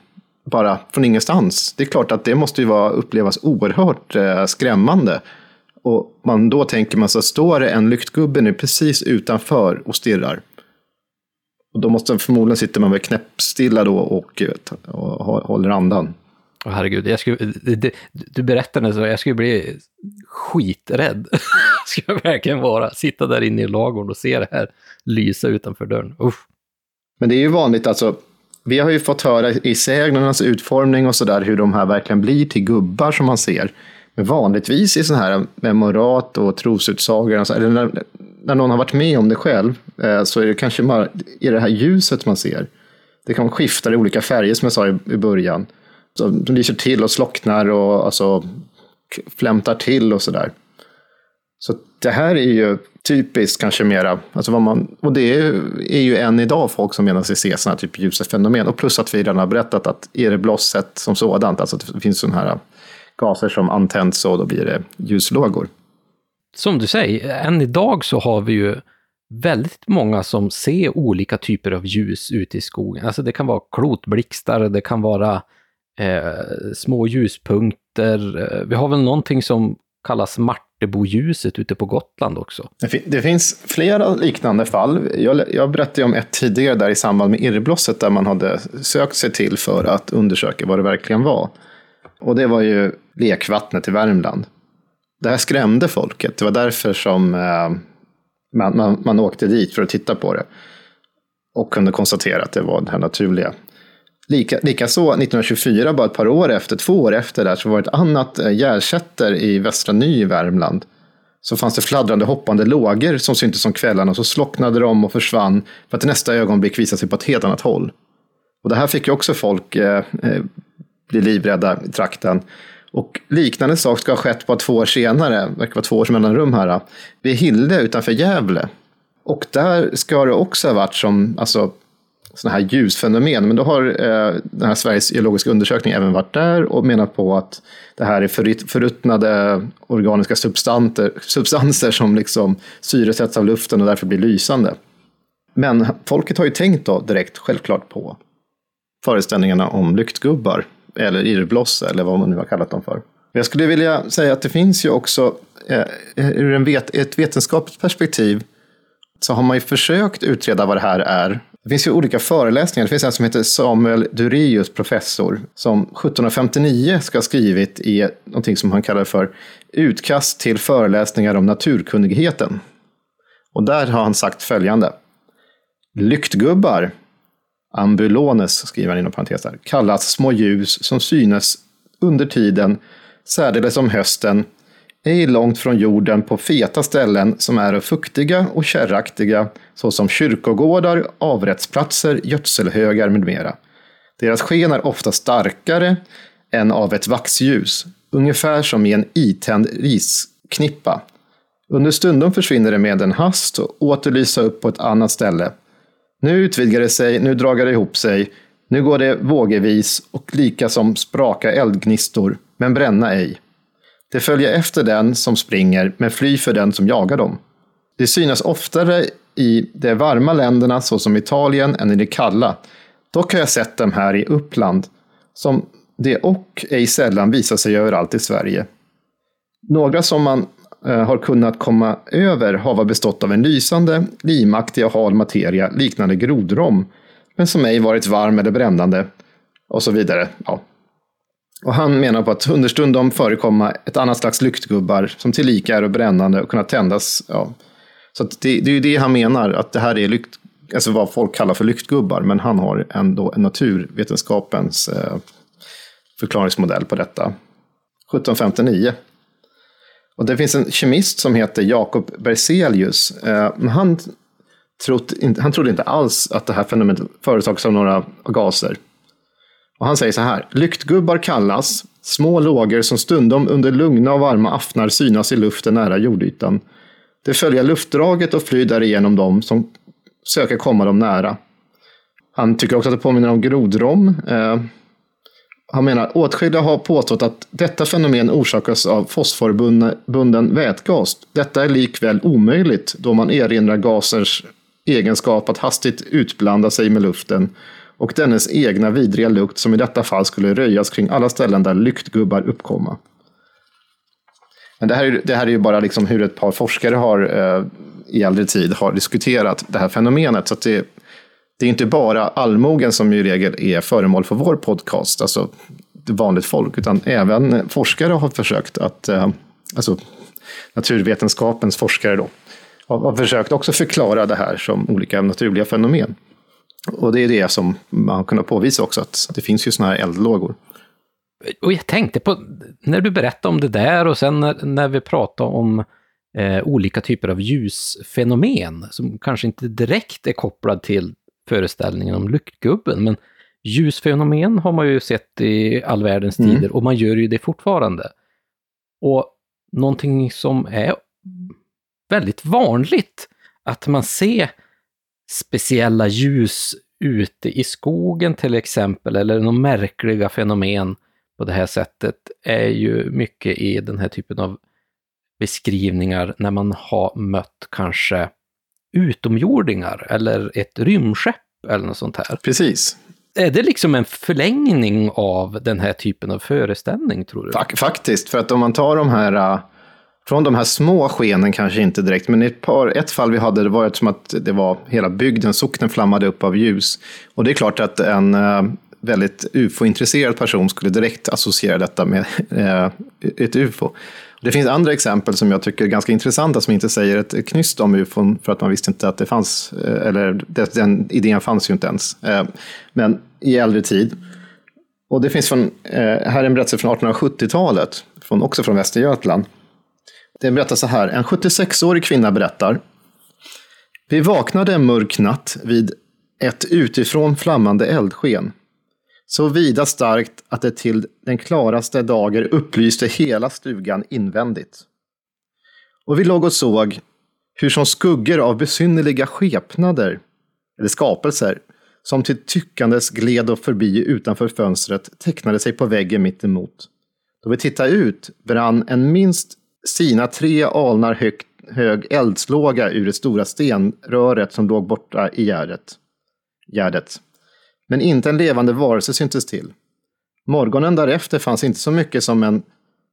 C: bara från ingenstans. Det är klart att det måste ju vara, upplevas oerhört eh, skrämmande. Och man, då tänker man så står det en lyktgubbe nu precis utanför och stirrar. Och då måste förmodligen sitter man väl knäppstilla då och, och, och håller andan.
B: Oh, herregud, jag skulle, det, du berättade så, jag skulle bli skiträdd. skulle jag verkligen vara. Sitta där inne i lagården och se det här lysa utanför dörren. Uff.
C: Men det är ju vanligt, alltså, vi har ju fått höra i sägnernas utformning och sådär hur de här verkligen blir till gubbar som man ser. Men vanligtvis i sådana här memorat och trosutsagor, alltså, eller när, när någon har varit med om det själv, eh, så är det kanske bara i det här ljuset man ser. Det kan skifta i olika färger som jag sa i, i början. Så de lyser till och slocknar och alltså, flämtar till och sådär. Så det här är ju typiskt kanske mera, alltså vad man, och det är, är ju än idag folk som menar sig se sådana här typ ljusa fenomen. Och plus att vi redan har berättat att är det blosset som sådant, alltså att det finns sådana här gaser som antänds och då blir det ljuslågor.
B: Som du säger, än idag så har vi ju väldigt många som ser olika typer av ljus ute i skogen. Alltså det kan vara klotblixtar, det kan vara eh, små ljuspunkter. Eh, vi har väl någonting som kallas Marteboljuset ute på Gotland också.
C: Det finns flera liknande fall. Jag, jag berättade om ett tidigare där i samband med irrblosset där man hade sökt sig till för att undersöka vad det verkligen var. Och det var ju lekvattnet i Värmland. Det här skrämde folket. Det var därför som eh, man, man, man åkte dit för att titta på det. Och kunde konstatera att det var det här naturliga. Lika, likaså 1924, bara ett par år efter, två år efter där, så var det ett annat eh, Gärsätter i Västra Ny i Värmland. Så fanns det fladdrande hoppande lågor som syntes som kvällarna och så slocknade de och försvann för att i nästa ögonblick visa sig på ett helt annat håll. Och det här fick ju också folk eh, eh bli livrädda i trakten. Och liknande sak ska ha skett bara två år senare, det verkar vara två års mellanrum här, eh, vid Hilde utanför Gävle. Och där ska det också ha varit som alltså, sådana här ljusfenomen. Men då har eh, den här Sveriges geologiska undersökning även varit där och menat på att det här är förruttnade organiska substanser, substanser som liksom syresätts av luften och därför blir lysande. Men folket har ju tänkt då direkt självklart på föreställningarna om lyktgubbar eller irrbloss eller vad man nu har kallat dem för. Jag skulle vilja säga att det finns ju också, eh, ur en vet, ett vetenskapligt perspektiv, så har man ju försökt utreda vad det här är. Det finns ju olika föreläsningar. Det finns en som heter Samuel Durius, professor, som 1759 ska ha skrivit i någonting som han kallar för Utkast till föreläsningar om naturkunnigheten. Och där har han sagt följande. Lyktgubbar ambulones, skriver han inom parentes där, kallas små ljus som synes under tiden, särdeles om hösten, ej långt från jorden på feta ställen som är fuktiga och kärraktiga, såsom kyrkogårdar, avrättsplatser, gödselhögar med mera. Deras sken är ofta starkare än av ett vaxljus, ungefär som i en itänd risknippa. Under stundom försvinner det med en hast och åter lysa upp på ett annat ställe, nu utvidgar det sig, nu dragar det ihop sig. Nu går det vågevis och lika som spraka eldgnistor, men bränna ej. Det följer efter den som springer, men fly för den som jagar dem. Det synas oftare i de varma länderna såsom Italien än i de kalla. Dock har jag sett dem här i Uppland, som det och ej sällan visar sig överallt i Sverige. Några som man eh, har kunnat komma över har bestått av en lysande, limaktig och hal materia liknande grodrom, men som ej varit varm eller brännande och så vidare. Ja. Och han menar på att understundom förekomma ett annat slags lyktgubbar som tillika är brännande och kunna tändas. Ja. Så det, det är ju det han menar, att det här är lykt, alltså vad folk kallar för lyktgubbar, men han har ändå en naturvetenskapens eh, förklaringsmodell på detta. 1759. Och det finns en kemist som heter Jakob Berzelius. Eh, han, trott, han trodde inte alls att det här fenomenet förorsakas av några gaser. Och han säger så här. Lyktgubbar kallas små lågor som stundom under lugna och varma aftnar synas i luften nära jordytan. Det följer luftdraget och flyr därigenom dem som söker komma dem nära. Han tycker också att det påminner om grodrom. Eh, han menar åtskilliga har påstått att detta fenomen orsakas av fosforbunden vätgas. Detta är likväl omöjligt då man erinrar gasers egenskap att hastigt utblanda sig med luften och dennes egna vidriga lukt som i detta fall skulle röjas kring alla ställen där lyktgubbar uppkomma. Men det här, är, det här är ju bara liksom hur ett par forskare har eh, i äldre tid har diskuterat det här fenomenet. Så det, det är inte bara allmogen som i regel är föremål för vår podcast, alltså vanligt folk, utan även forskare har försökt att, eh, alltså naturvetenskapens forskare då, har försökt också förklara det här som olika naturliga fenomen. Och det är det som man har kunnat påvisa också, att det finns ju sådana här eldlågor.
B: Och jag tänkte på, när du berättade om det där och sen när, när vi pratade om eh, olika typer av ljusfenomen, som kanske inte direkt är kopplad till föreställningen om lyktgubben, men ljusfenomen har man ju sett i all världens mm. tider och man gör ju det fortfarande. Och någonting som är väldigt vanligt, att man ser speciella ljus ute i skogen till exempel, eller några märkliga fenomen på det här sättet, är ju mycket i den här typen av beskrivningar när man har mött kanske utomjordingar eller ett rymdskepp eller något sånt här.
C: Precis.
B: Är det liksom en förlängning av den här typen av föreställning, tror du?
C: Faktiskt, för att om man tar de här äh, från de här små skenen kanske inte direkt, men i ett, par, ett fall vi hade, det var som att det var hela bygden, socknen flammade upp av ljus. Och det är klart att en eh, väldigt ufo-intresserad person skulle direkt associera detta med eh, ett ufo. Det finns andra exempel som jag tycker är ganska intressanta som inte säger ett knyst om ufon för att man visste inte att det fanns, eh, eller den idén fanns ju inte ens. Men i äldre tid. Och det finns från, här är en berättelse från 1870-talet, från, också från Västergötland. Det berättar så här, en 76-årig kvinna berättar. Vi vaknade en mörk natt vid ett utifrån flammande eldsken så vida starkt att det till den klaraste dager upplyste hela stugan invändigt. Och vi låg och såg hur som skuggor av besynnerliga skepnader, eller skapelser, som till tyckandes gled och förbi utanför fönstret tecknade sig på väggen mitt emot. Då vi tittade ut brann en minst sina tre alnar hög, hög eldslåga ur det stora stenröret som låg borta i gärdet. gärdet. Men inte en levande varelse syntes till. Morgonen därefter fanns inte så mycket som en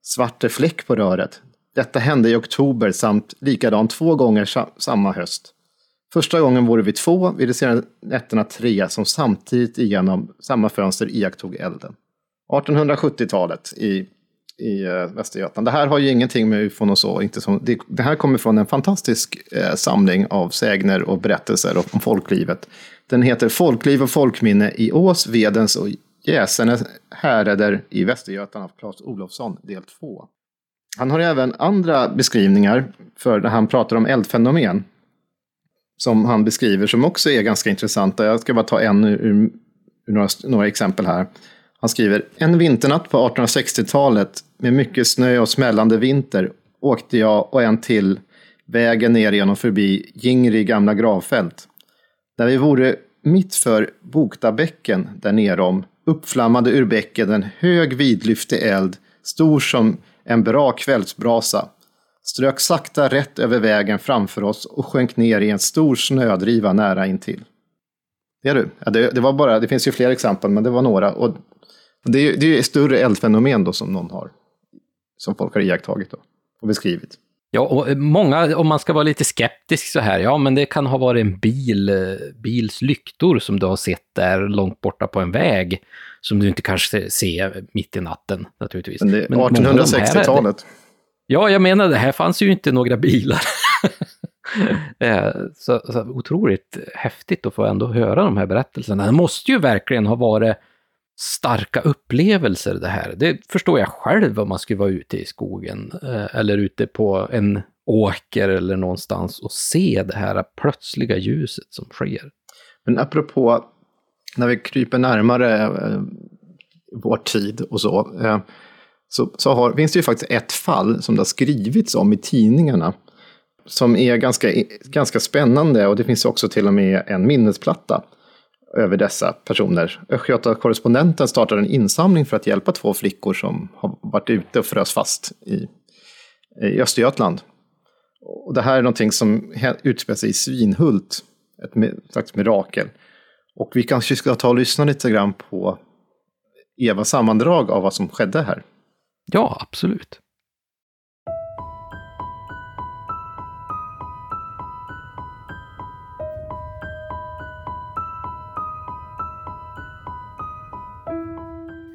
C: svart fläck på röret. Detta hände i oktober samt likadant två gånger samma höst. Första gången vore vi två, vid de senare nätterna tre som samtidigt igenom samma fönster iakttog elden. 1870-talet i, i eh, Västergötland. Det här har ju ingenting med ufon och så. Inte som, det, det här kommer från en fantastisk eh, samling av sägner och berättelser om folklivet den heter Folkliv och folkminne i Ås, Vedens och Gäsene härader i Västergötland av Claes Olofsson, del 2. Han har även andra beskrivningar för när han pratar om eldfenomen. Som han beskriver som också är ganska intressanta. Jag ska bara ta en ur, ur några, några exempel här. Han skriver, en vinternatt på 1860-talet med mycket snö och smällande vinter åkte jag och en till vägen ner genom förbi Gingri gamla gravfält. Där vi vore mitt för Boktabäcken där nerom uppflammade ur bäcken en hög vidlyftig eld, stor som en bra kvällsbrasa. strök sakta rätt över vägen framför oss och sjönk ner i en stor snödriva nära intill. Det är du. Ja, det, det var bara, det finns ju fler exempel, men det var några. Och det, är, det är större eldfenomen då som någon har, som folk har iakttagit då, och beskrivit.
B: Ja, och många, om man ska vara lite skeptisk så här, ja men det kan ha varit en bil, eh, bils lyktor som du har sett där långt borta på en väg, som du inte kanske ser mitt i natten naturligtvis.
C: Men det är 1860-talet.
B: Ja, jag menar det här fanns ju inte några bilar. Eh, så, så otroligt häftigt att få ändå höra de här berättelserna. Det måste ju verkligen ha varit starka upplevelser det här. Det förstår jag själv om man skulle vara ute i skogen eh, eller ute på en åker eller någonstans och se det här plötsliga ljuset som sker.
C: Men apropå när vi kryper närmare eh, vår tid och så, eh, så, så har, finns det ju faktiskt ett fall som det har skrivits om i tidningarna som är ganska, ganska spännande och det finns också till och med en minnesplatta över dessa personer. Östgöta-korrespondenten startade en insamling för att hjälpa två flickor som har varit ute och frös fast i, i Östergötland. Och det här är någonting som utspelar sig i Svinhult, ett slags mirakel. Och vi kanske ska ta och lyssna lite grann på Evas sammandrag av vad som skedde här.
B: Ja, absolut.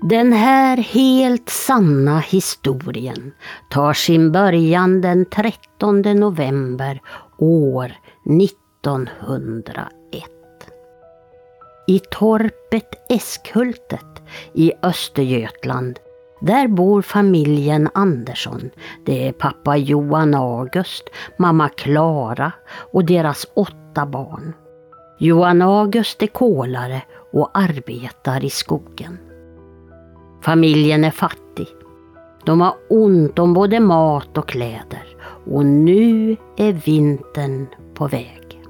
A: Den här helt sanna historien tar sin början den 13 november år 1901. I torpet Eskhultet i Östergötland där bor familjen Andersson. Det är pappa Johan August, mamma Klara och deras åtta barn. Johan August är kolare och arbetar i skogen. Familjen är fattig. De har ont om både mat och kläder och nu är vintern på väg.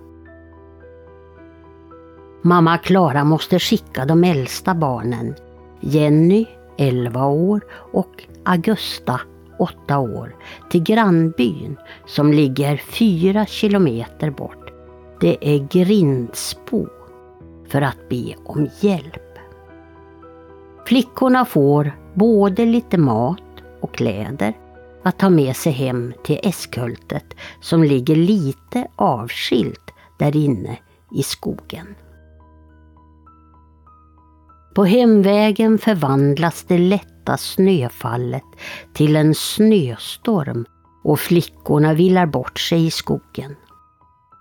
A: Mamma Klara måste skicka de äldsta barnen, Jenny 11 år och Augusta 8 år, till grannbyn som ligger fyra kilometer bort. Det är Grindsbo för att be om hjälp. Flickorna får både lite mat och kläder att ta med sig hem till Eskhultet som ligger lite avskilt där inne i skogen. På hemvägen förvandlas det lätta snöfallet till en snöstorm och flickorna villar bort sig i skogen.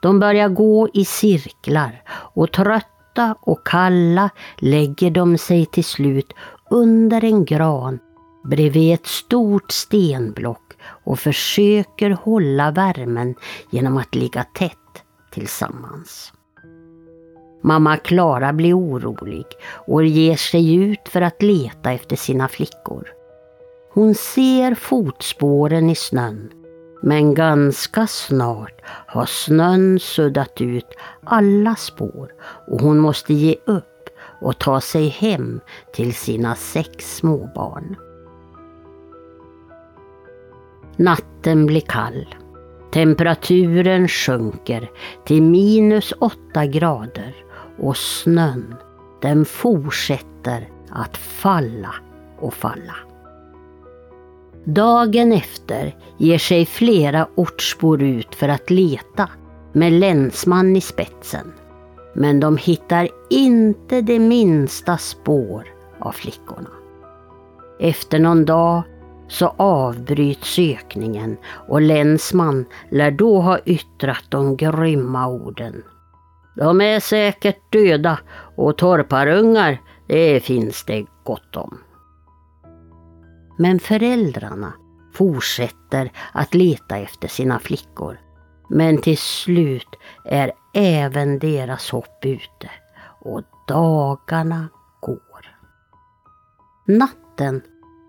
A: De börjar gå i cirklar och trött trötta och kalla lägger de sig till slut under en gran bredvid ett stort stenblock och försöker hålla värmen genom att ligga tätt tillsammans. Mamma Klara blir orolig och ger sig ut för att leta efter sina flickor. Hon ser fotspåren i snön men ganska snart har snön suddat ut alla spår och hon måste ge upp och ta sig hem till sina sex småbarn. Natten blir kall. Temperaturen sjunker till minus åtta grader och snön den fortsätter att falla och falla. Dagen efter ger sig flera ortsbor ut för att leta med länsman i spetsen. Men de hittar inte det minsta spår av flickorna. Efter någon dag så avbryts sökningen och länsman lär då ha yttrat de grymma orden. De är säkert döda och torparungar, det finns det gott om. Men föräldrarna fortsätter att leta efter sina flickor. Men till slut är även deras hopp ute och dagarna går. Natten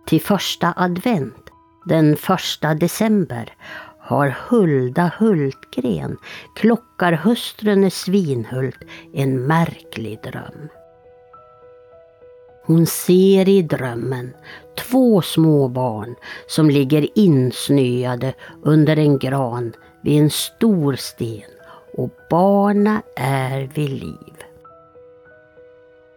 A: till första advent, den första december, har Hulda Hultgren, klockarhustrun i Svinhult, en märklig dröm. Hon ser i drömmen två små barn som ligger insnöade under en gran vid en stor sten och barna är vid liv.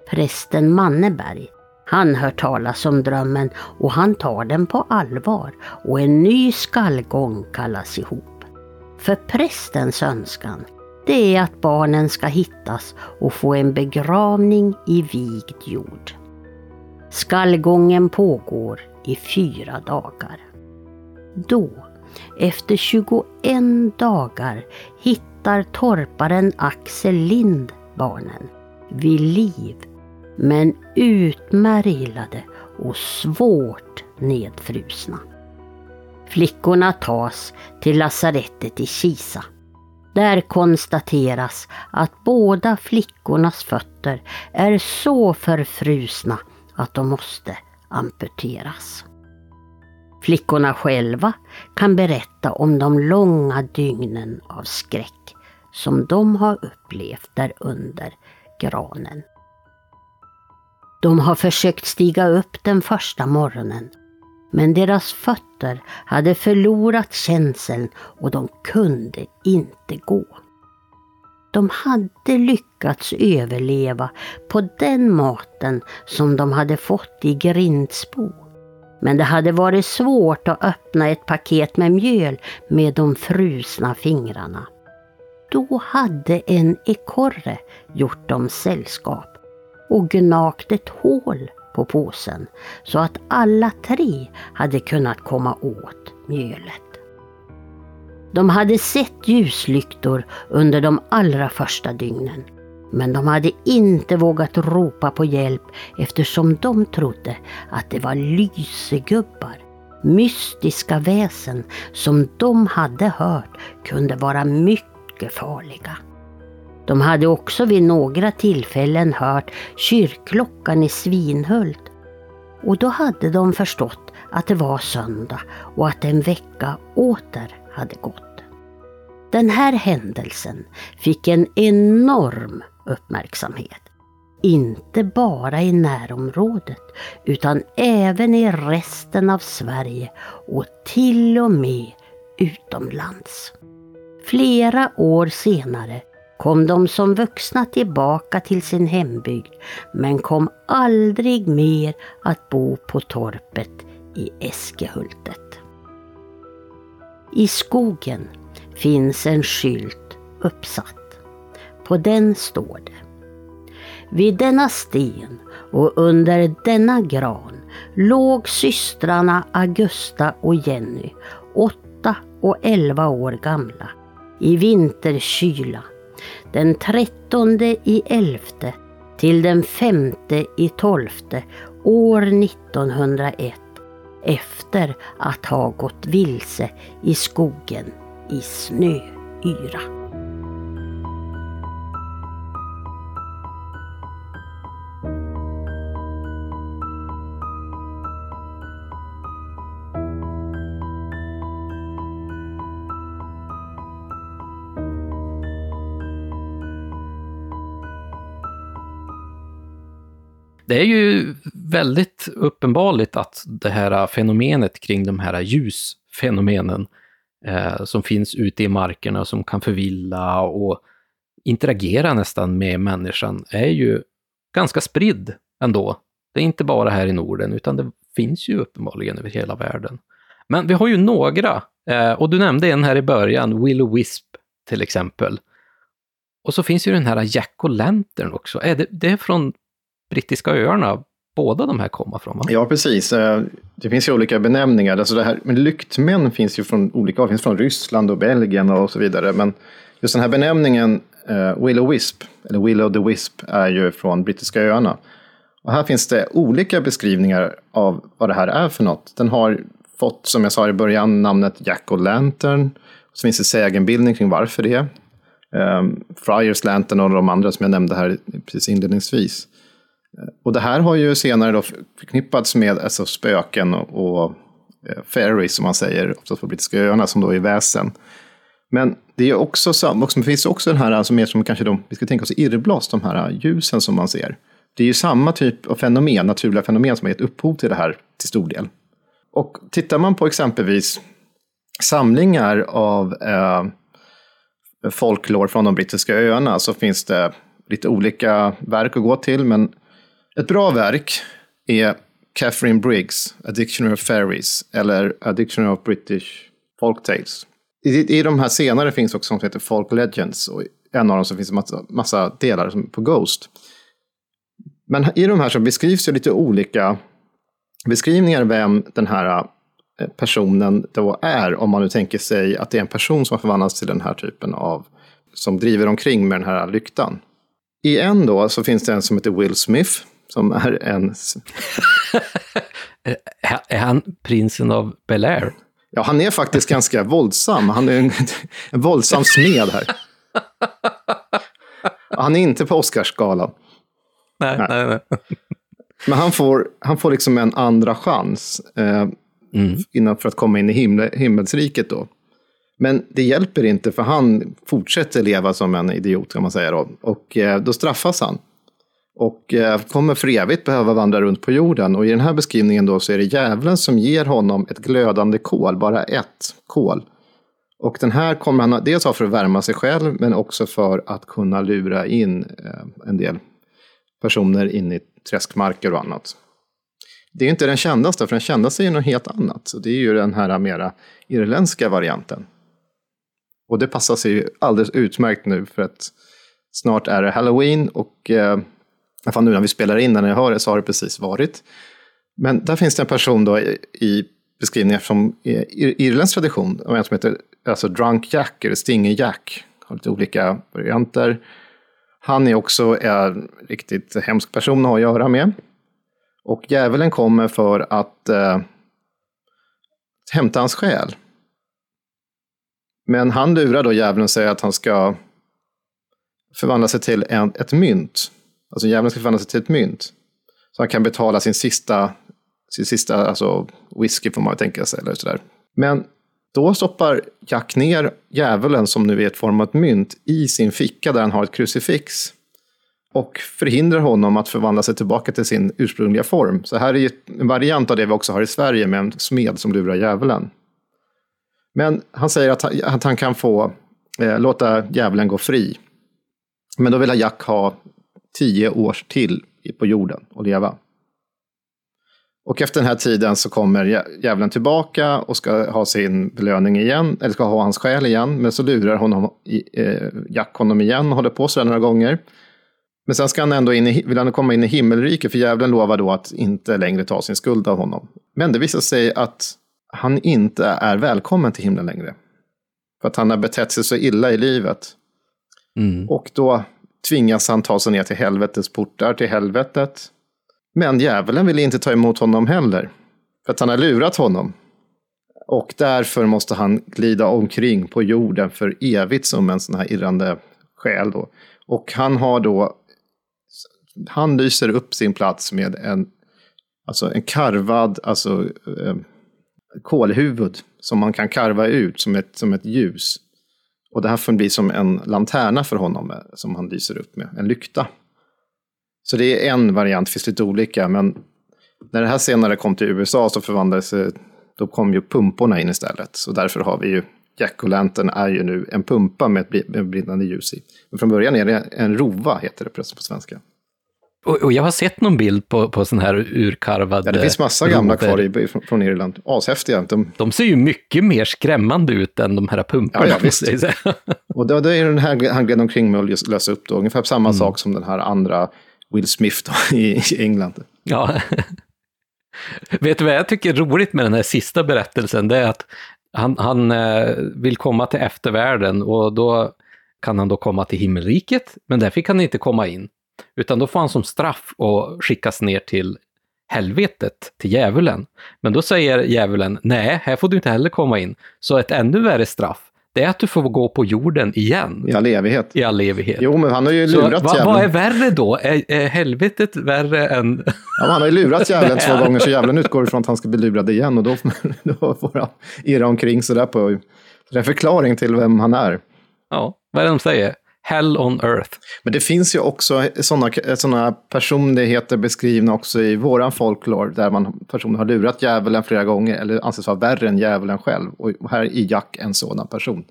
A: Prästen Manneberg, han hör talas om drömmen och han tar den på allvar och en ny skallgång kallas ihop. För prästens önskan, det är att barnen ska hittas och få en begravning i vigd jord. Skallgången pågår i fyra dagar. Då, efter 21 dagar, hittar torparen Axel Lind barnen vid liv men utmärglade och svårt nedfrusna. Flickorna tas till lasarettet i Kisa. Där konstateras att båda flickornas fötter är så förfrusna att de måste amputeras. Flickorna själva kan berätta om de långa dygnen av skräck som de har upplevt där under granen. De har försökt stiga upp den första morgonen men deras fötter hade förlorat känseln och de kunde inte gå. De hade lyckats överleva på den maten som de hade fått i Grindsbo. Men det hade varit svårt att öppna ett paket med mjöl med de frusna fingrarna. Då hade en ekorre gjort dem sällskap och gnagt ett hål på påsen så att alla tre hade kunnat komma åt mjölet. De hade sett ljuslyktor under de allra första dygnen. Men de hade inte vågat ropa på hjälp eftersom de trodde att det var lysegubbar, mystiska väsen som de hade hört kunde vara mycket farliga. De hade också vid några tillfällen hört kyrkklockan i Svinhult och då hade de förstått att det var söndag och att en vecka åter hade gått. Den här händelsen fick en enorm uppmärksamhet. Inte bara i närområdet utan även i resten av Sverige och till och med utomlands. Flera år senare kom de som vuxna tillbaka till sin hembygd men kom aldrig mer att bo på torpet i Eskehultet. I skogen finns en skylt uppsatt. På den står det vid denna sten och under denna gran låg systrarna Augusta och Jenny, åtta och elva år gamla, i vinterkyla den trettonde i elfte till den femte i tolfte år 1901 efter att ha gått vilse i skogen i snöyra.
B: Det är ju väldigt uppenbarligt att det här fenomenet kring de här ljusfenomenen eh, som finns ute i markerna som kan förvilla och interagera nästan med människan är ju ganska spridd ändå. Det är inte bara här i Norden, utan det finns ju uppenbarligen över hela världen. Men vi har ju några, eh, och du nämnde en här i början, Willow Wisp till exempel. Och så finns ju den här Jack och Lantern också. Är det, det är från brittiska öarna båda de här komma från? Va?
C: Ja, precis. Eh, det finns ju olika benämningar. Alltså det här, men lyktmän finns ju från olika, finns från Ryssland och Belgien och så vidare. Men just den här benämningen eh, Willow Wisp, eller Willow the Wisp, är ju från brittiska öarna. Och här finns det olika beskrivningar av vad det här är för något. Den har fått, som jag sa i början, namnet Jack och Lantern. Så finns det sägenbildning kring varför det är. Eh, um, Friars Lantern och de andra som jag nämnde här precis inledningsvis. Eh, och det här har ju senare då förknippats med alltså, spöken och, och eh, fairies som man säger, oftast på brittiska öarna, som då är väsen. Men det är också, också, det finns också den här, alltså mer som kanske de, vi ska tänka oss irrblas, de här ljusen som man ser. Det är ju samma typ av fenomen, naturliga fenomen som har gett upphov till det här till stor del. Och tittar man på exempelvis samlingar av eh, folklore från de brittiska öarna så finns det lite olika verk att gå till. Men ett bra verk är Catherine Briggs, A Dictionary of Fairies, eller A Dictionary of British Folktales. I, I de här senare finns också som heter Folk Legends, och en av dem så finns det massa, massa delar som på Ghost. Men i de här så beskrivs ju lite olika beskrivningar vem den här eh, personen då är, om man nu tänker sig att det är en person som har förvandlats till den här typen av, som driver omkring med den här lyktan. I en då så finns det en som heter Will Smith, som är en...
B: är han prinsen av Bel Air?
C: Ja, han är faktiskt ganska våldsam. Han är en, en våldsam smed här. Han är inte på Oscarsgalan.
B: Nej, nej, nej.
C: Men han får, han får liksom en andra chans eh, mm. innan för att komma in i himmel, himmelsriket då. Men det hjälper inte för han fortsätter leva som en idiot kan man säga då. Och eh, då straffas han. Och eh, kommer för evigt behöva vandra runt på jorden. Och i den här beskrivningen då så är det djävulen som ger honom ett glödande kol, bara ett kol. Och den här kommer han dels ha för att värma sig själv, men också för att kunna lura in eh, en del personer in i träskmarker och annat. Det är inte den kändaste, för den kändaste är något helt annat. Så det är ju den här mera irländska varianten. Och det passar sig ju alldeles utmärkt nu för att snart är det halloween och eh, eh, fall nu när vi spelar in, när jag hör det, så har det precis varit. Men där finns det en person då i, i beskrivningar som är irländsk tradition, en som heter alltså Drunk Jack eller Stinger Jack, har lite olika varianter. Han är också en riktigt hemsk person att ha att göra med. Och djävulen kommer för att eh, hämta hans själ. Men han lurar då djävulen och säger att han ska förvandla sig till en, ett mynt. Alltså djävulen ska förvandla sig till ett mynt. Så han kan betala sin sista, sin sista alltså whisky får man tänka sig. Eller sådär. Men då stoppar Jack ner djävulen, som nu är ett format mynt, i sin ficka där han har ett krucifix. Och förhindrar honom att förvandla sig tillbaka till sin ursprungliga form. Så här är en variant av det vi också har i Sverige med en smed som lurar djävulen. Men han säger att han, att han kan få eh, låta djävulen gå fri. Men då vill Jack ha tio år till på jorden och leva. Och efter den här tiden så kommer djävulen tillbaka och ska ha sin belöning igen, eller ska ha hans själ igen. Men så lurar honom, eh, Jack honom igen och håller på så några gånger. Men sen ska han ändå in i, vill han komma in i himmelriket, för djävulen lovar då att inte längre ta sin skuld av honom. Men det visar sig att han inte är välkommen till himlen längre. För att han har betett sig så illa i livet. Mm. Och då tvingas han ta sig ner till helvetets portar, till helvetet. Men djävulen vill inte ta emot honom heller. För att han har lurat honom. Och därför måste han glida omkring på jorden för evigt som en sån här irrande själ. Då. Och han har då, han lyser upp sin plats med en, alltså en karvad, alltså eh, kolhuvud som man kan karva ut som ett, som ett ljus. Och det här får bli som en lanterna för honom eh, som han lyser upp med, en lykta. Så det är en variant, det finns lite olika, men när det här senare kom till USA så förvandlades eh, då kom ju pumporna in istället. Så därför har vi ju Jack och Lantern är ju nu en pumpa med ett brinnande ljus i. Men från början är det en rova, heter det plötsligt på svenska.
B: Och, och, jag har sett någon bild på, på sån här urkarvad...
C: Ja, det finns massa gamla kvar i, från Irland. Ashäftiga.
B: De... de ser ju mycket mer skrämmande ut än de här pumparna.
C: Ja, ja visst. och det, det är den här han gled omkring med att lösa upp då. Ungefär samma mm. sak som den här andra Will Smith då, i, i England.
B: Ja. Vet du vad jag tycker är roligt med den här sista berättelsen? Det är att han, han eh, vill komma till eftervärlden och då kan han då komma till himmelriket, men där fick han inte komma in. Utan då får han som straff och skickas ner till helvetet, till djävulen. Men då säger djävulen, nej, här får du inte heller komma in. Så ett ännu värre straff, det är att du får gå på jorden igen.
C: I all evighet.
B: I all evighet.
C: Jo, men han har ju lurat
B: så, Vad är värre då? Är, är helvetet värre än...
C: Ja, han har ju lurat djävulen två gånger, så djävulen utgår ifrån att han ska bli lurad igen. Och då, då får han irra omkring sådär på... Det är en förklaring till vem han är.
B: Ja, vad är det de säger? Hell on earth.
C: Men det finns ju också sådana såna personligheter beskrivna också i våran folklore, där man, personen har lurat djävulen flera gånger, eller anses vara värre än djävulen själv. Och här är Jack en sådan person,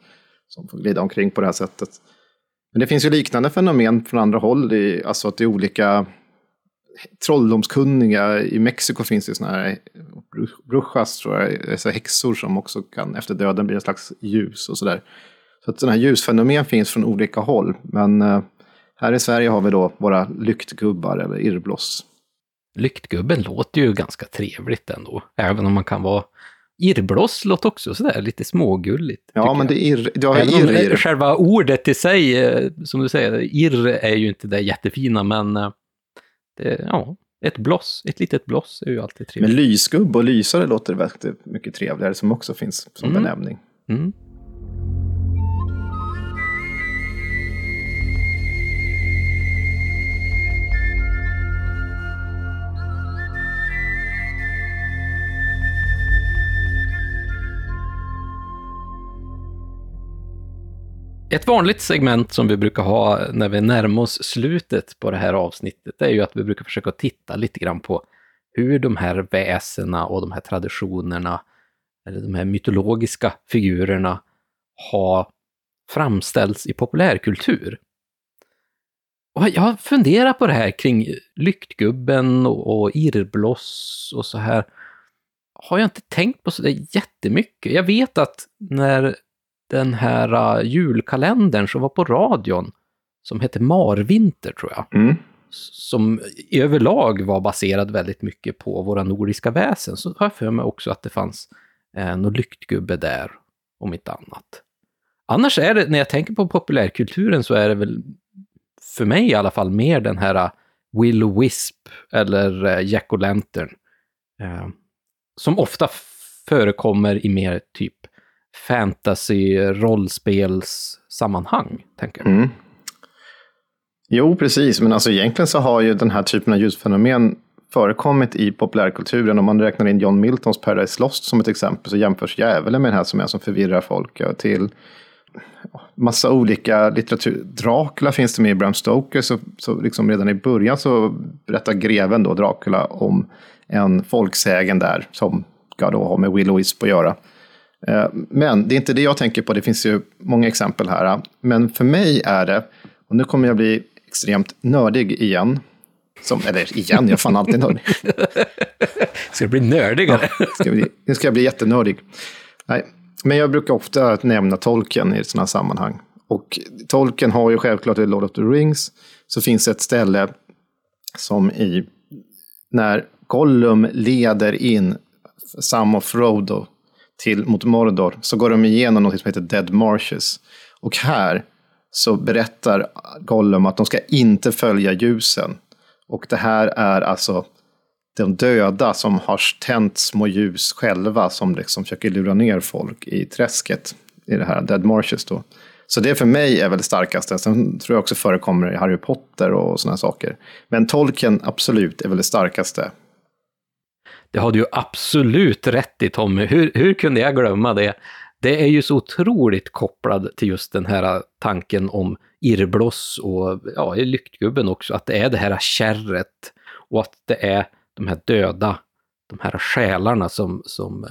C: som får glida omkring på det här sättet. Men det finns ju liknande fenomen från andra håll, i, alltså att det är olika trolldomskunniga. I Mexiko finns det sådana här brujas, tror jag, alltså häxor som också kan efter döden bli en slags ljus och sådär. Så att sådana här ljusfenomen finns från olika håll. Men eh, här i Sverige har vi då våra lyktgubbar eller irrbloss.
B: Lyktgubben låter ju ganska trevligt ändå, även om man kan vara Irrbloss låter också sådär lite smågulligt.
C: Ja, men det är irr, du har irr
B: om
C: i det.
B: själva ordet i sig, eh, som du säger, irr är ju inte det jättefina, men eh, det, ja, ett bloss, ett litet bloss är ju alltid
C: Men
B: trevligt.
C: lysgubb och lysare låter väldigt mycket trevligare, som också finns som
B: Mm.
C: benämning.
B: Mm. Ett vanligt segment som vi brukar ha när vi närmar oss slutet på det här avsnittet är ju att vi brukar försöka titta lite grann på hur de här väsena och de här traditionerna, eller de här mytologiska figurerna, har framställts i populärkultur. Och jag har funderat på det här kring Lyktgubben och, och Irrbloss och så här. Har jag inte tänkt på så där jättemycket. Jag vet att när den här uh, julkalendern som var på radion, som hette Marvinter tror jag,
C: Mm.
B: som överlag var baserad väldigt mycket på våra nordiska väsen, så har jag för mig också att det fanns eh, någon lyktgubbe där, om inte annat. Annars är det, när jag tänker på populärkulturen så är det väl, för mig i alla fall, mer den här uh, Will Wisp eller uh, Jack O'Lantern. Eh, som ofta förekommer i mer typ fantasy rollspelssammanhang, tänker jag.
C: Mm. Jo, precis. Men alltså egentligen så har ju den här typen av ljusfenomen förekommit i populärkulturen. Om man räknar in John Miltons Paradise Lost som ett exempel så jämförs djävulen med den här som är som förvirrar folk. Ja, till massa olika litteratur. Dracula finns det med i Bram Stoker. Så, så liksom redan i början så berättar greven då, Dracula, om en folksägen där som ska då ha med Will och Wisp att göra. Eh, Men det är inte det jag tänker på, det finns ju många exempel här. Men för mig är det, och nu kommer jag bli extremt nördig igen. Som, eller igen, jag är fan alltid nördig.
B: Ska det bli nördigare?
C: Ska bli, nu ska jag bli jättenördig. Nej, men jag brukar ofta nämna Tolkien i sådana sammanhang. Och Tolkien har ju självklart i Lord of the Rings, så finns det ett ställe som i, när Gollum leder in Sam och Frodo till, mot Mordor, så går de igenom något som heter Dead Marshes. Och här så berättar Gollum att de ska inte följa ljusen. Och det här är alltså de döda som har tänt små ljus själva som liksom försöker lura ner folk i träsket i det här Dead Marshes då. Så det för mig är väl det starkaste. Sen tror jag också förekommer i Harry Potter och sådana saker. Men Tolkien absolut är väl det starkaste.
B: Det har du ju absolut rätt i Tommy. Hur, hur kunde jag glömma det? Det är ju så otroligt kopplad till just den här tanken om irrbloss och ja, i Lyktgubben också, att det är det här kärret och att det är de här döda, de här själarna som, som eh,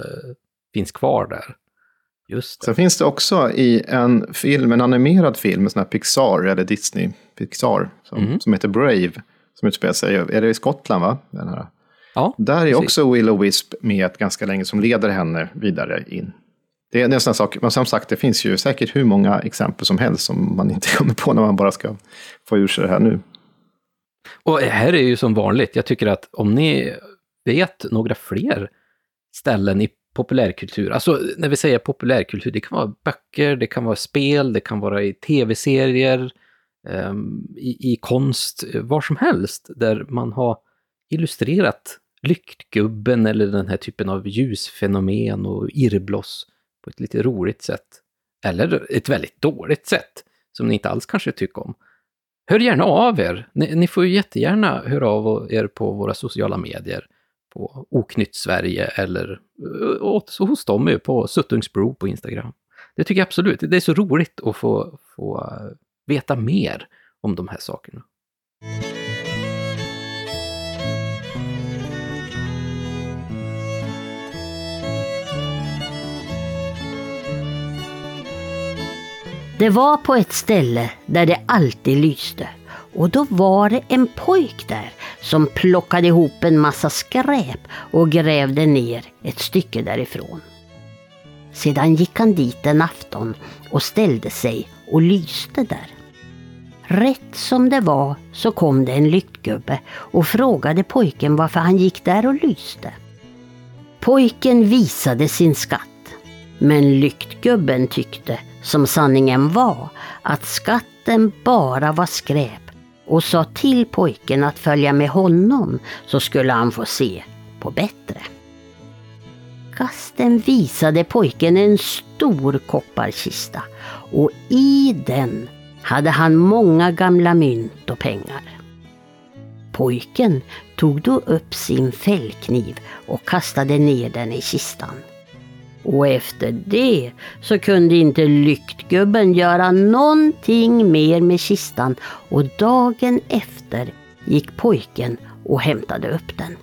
B: finns kvar där. Just det.
C: Sen finns det också i en film, en animerad film, en sån här Pixar eller Disney Pixar, som,
B: Mhm.
C: som heter Brave, som utspelar sig, är det i Skottland va? Den här.
B: Ja,
C: Där är
B: precis.
C: också Willow Wisp med ganska länge som leder henne vidare in. Det är en sån sak, men som sagt det finns ju säkert hur många exempel som helst som man inte kommer på när man bara ska få ur sig det här nu.
B: Och här är ju som vanligt, jag tycker att om ni vet några fler ställen i populärkultur, alltså när vi säger populärkultur, det kan vara böcker, det kan vara spel, det kan vara i tv-serier, ehm, i, i konst, var som helst, där man har illustrerat lyktgubben eller den här typen av ljusfenomen och irrbloss på ett lite roligt sätt. Eller ett väldigt dåligt sätt, som ni inte alls kanske tycker om. Hör gärna av er. Ni, ni får ju jättegärna höra av er på våra sociala medier. På Oknytt Sverige eller eh, åt- hos dem på Suttungsbro på Instagram. Det tycker jag absolut. Det är så roligt att få, få eh, veta mer om de här sakerna.
A: Det var på ett ställe där det alltid lyste och då var det en pojk där som plockade ihop en massa skräp och grävde ner ett stycke därifrån. Sedan gick han dit en afton och ställde sig och lyste där. Rätt som det var så kom det en lyktgubbe och frågade pojken varför han gick där och lyste. Pojken visade sin skatt, men lyktgubben tyckte, som sanningen var, att skatten bara var skräp och sa till pojken att följa med honom så skulle han få se på bättre. Kasten visade pojken en stor kopparkista och i den hade han många gamla mynt och pengar. Pojken tog då upp sin fällkniv och kastade ner den i kistan. Och efter det så kunde inte lyktgubben göra någonting mer med kistan och dagen efter gick pojken och hämtade upp den.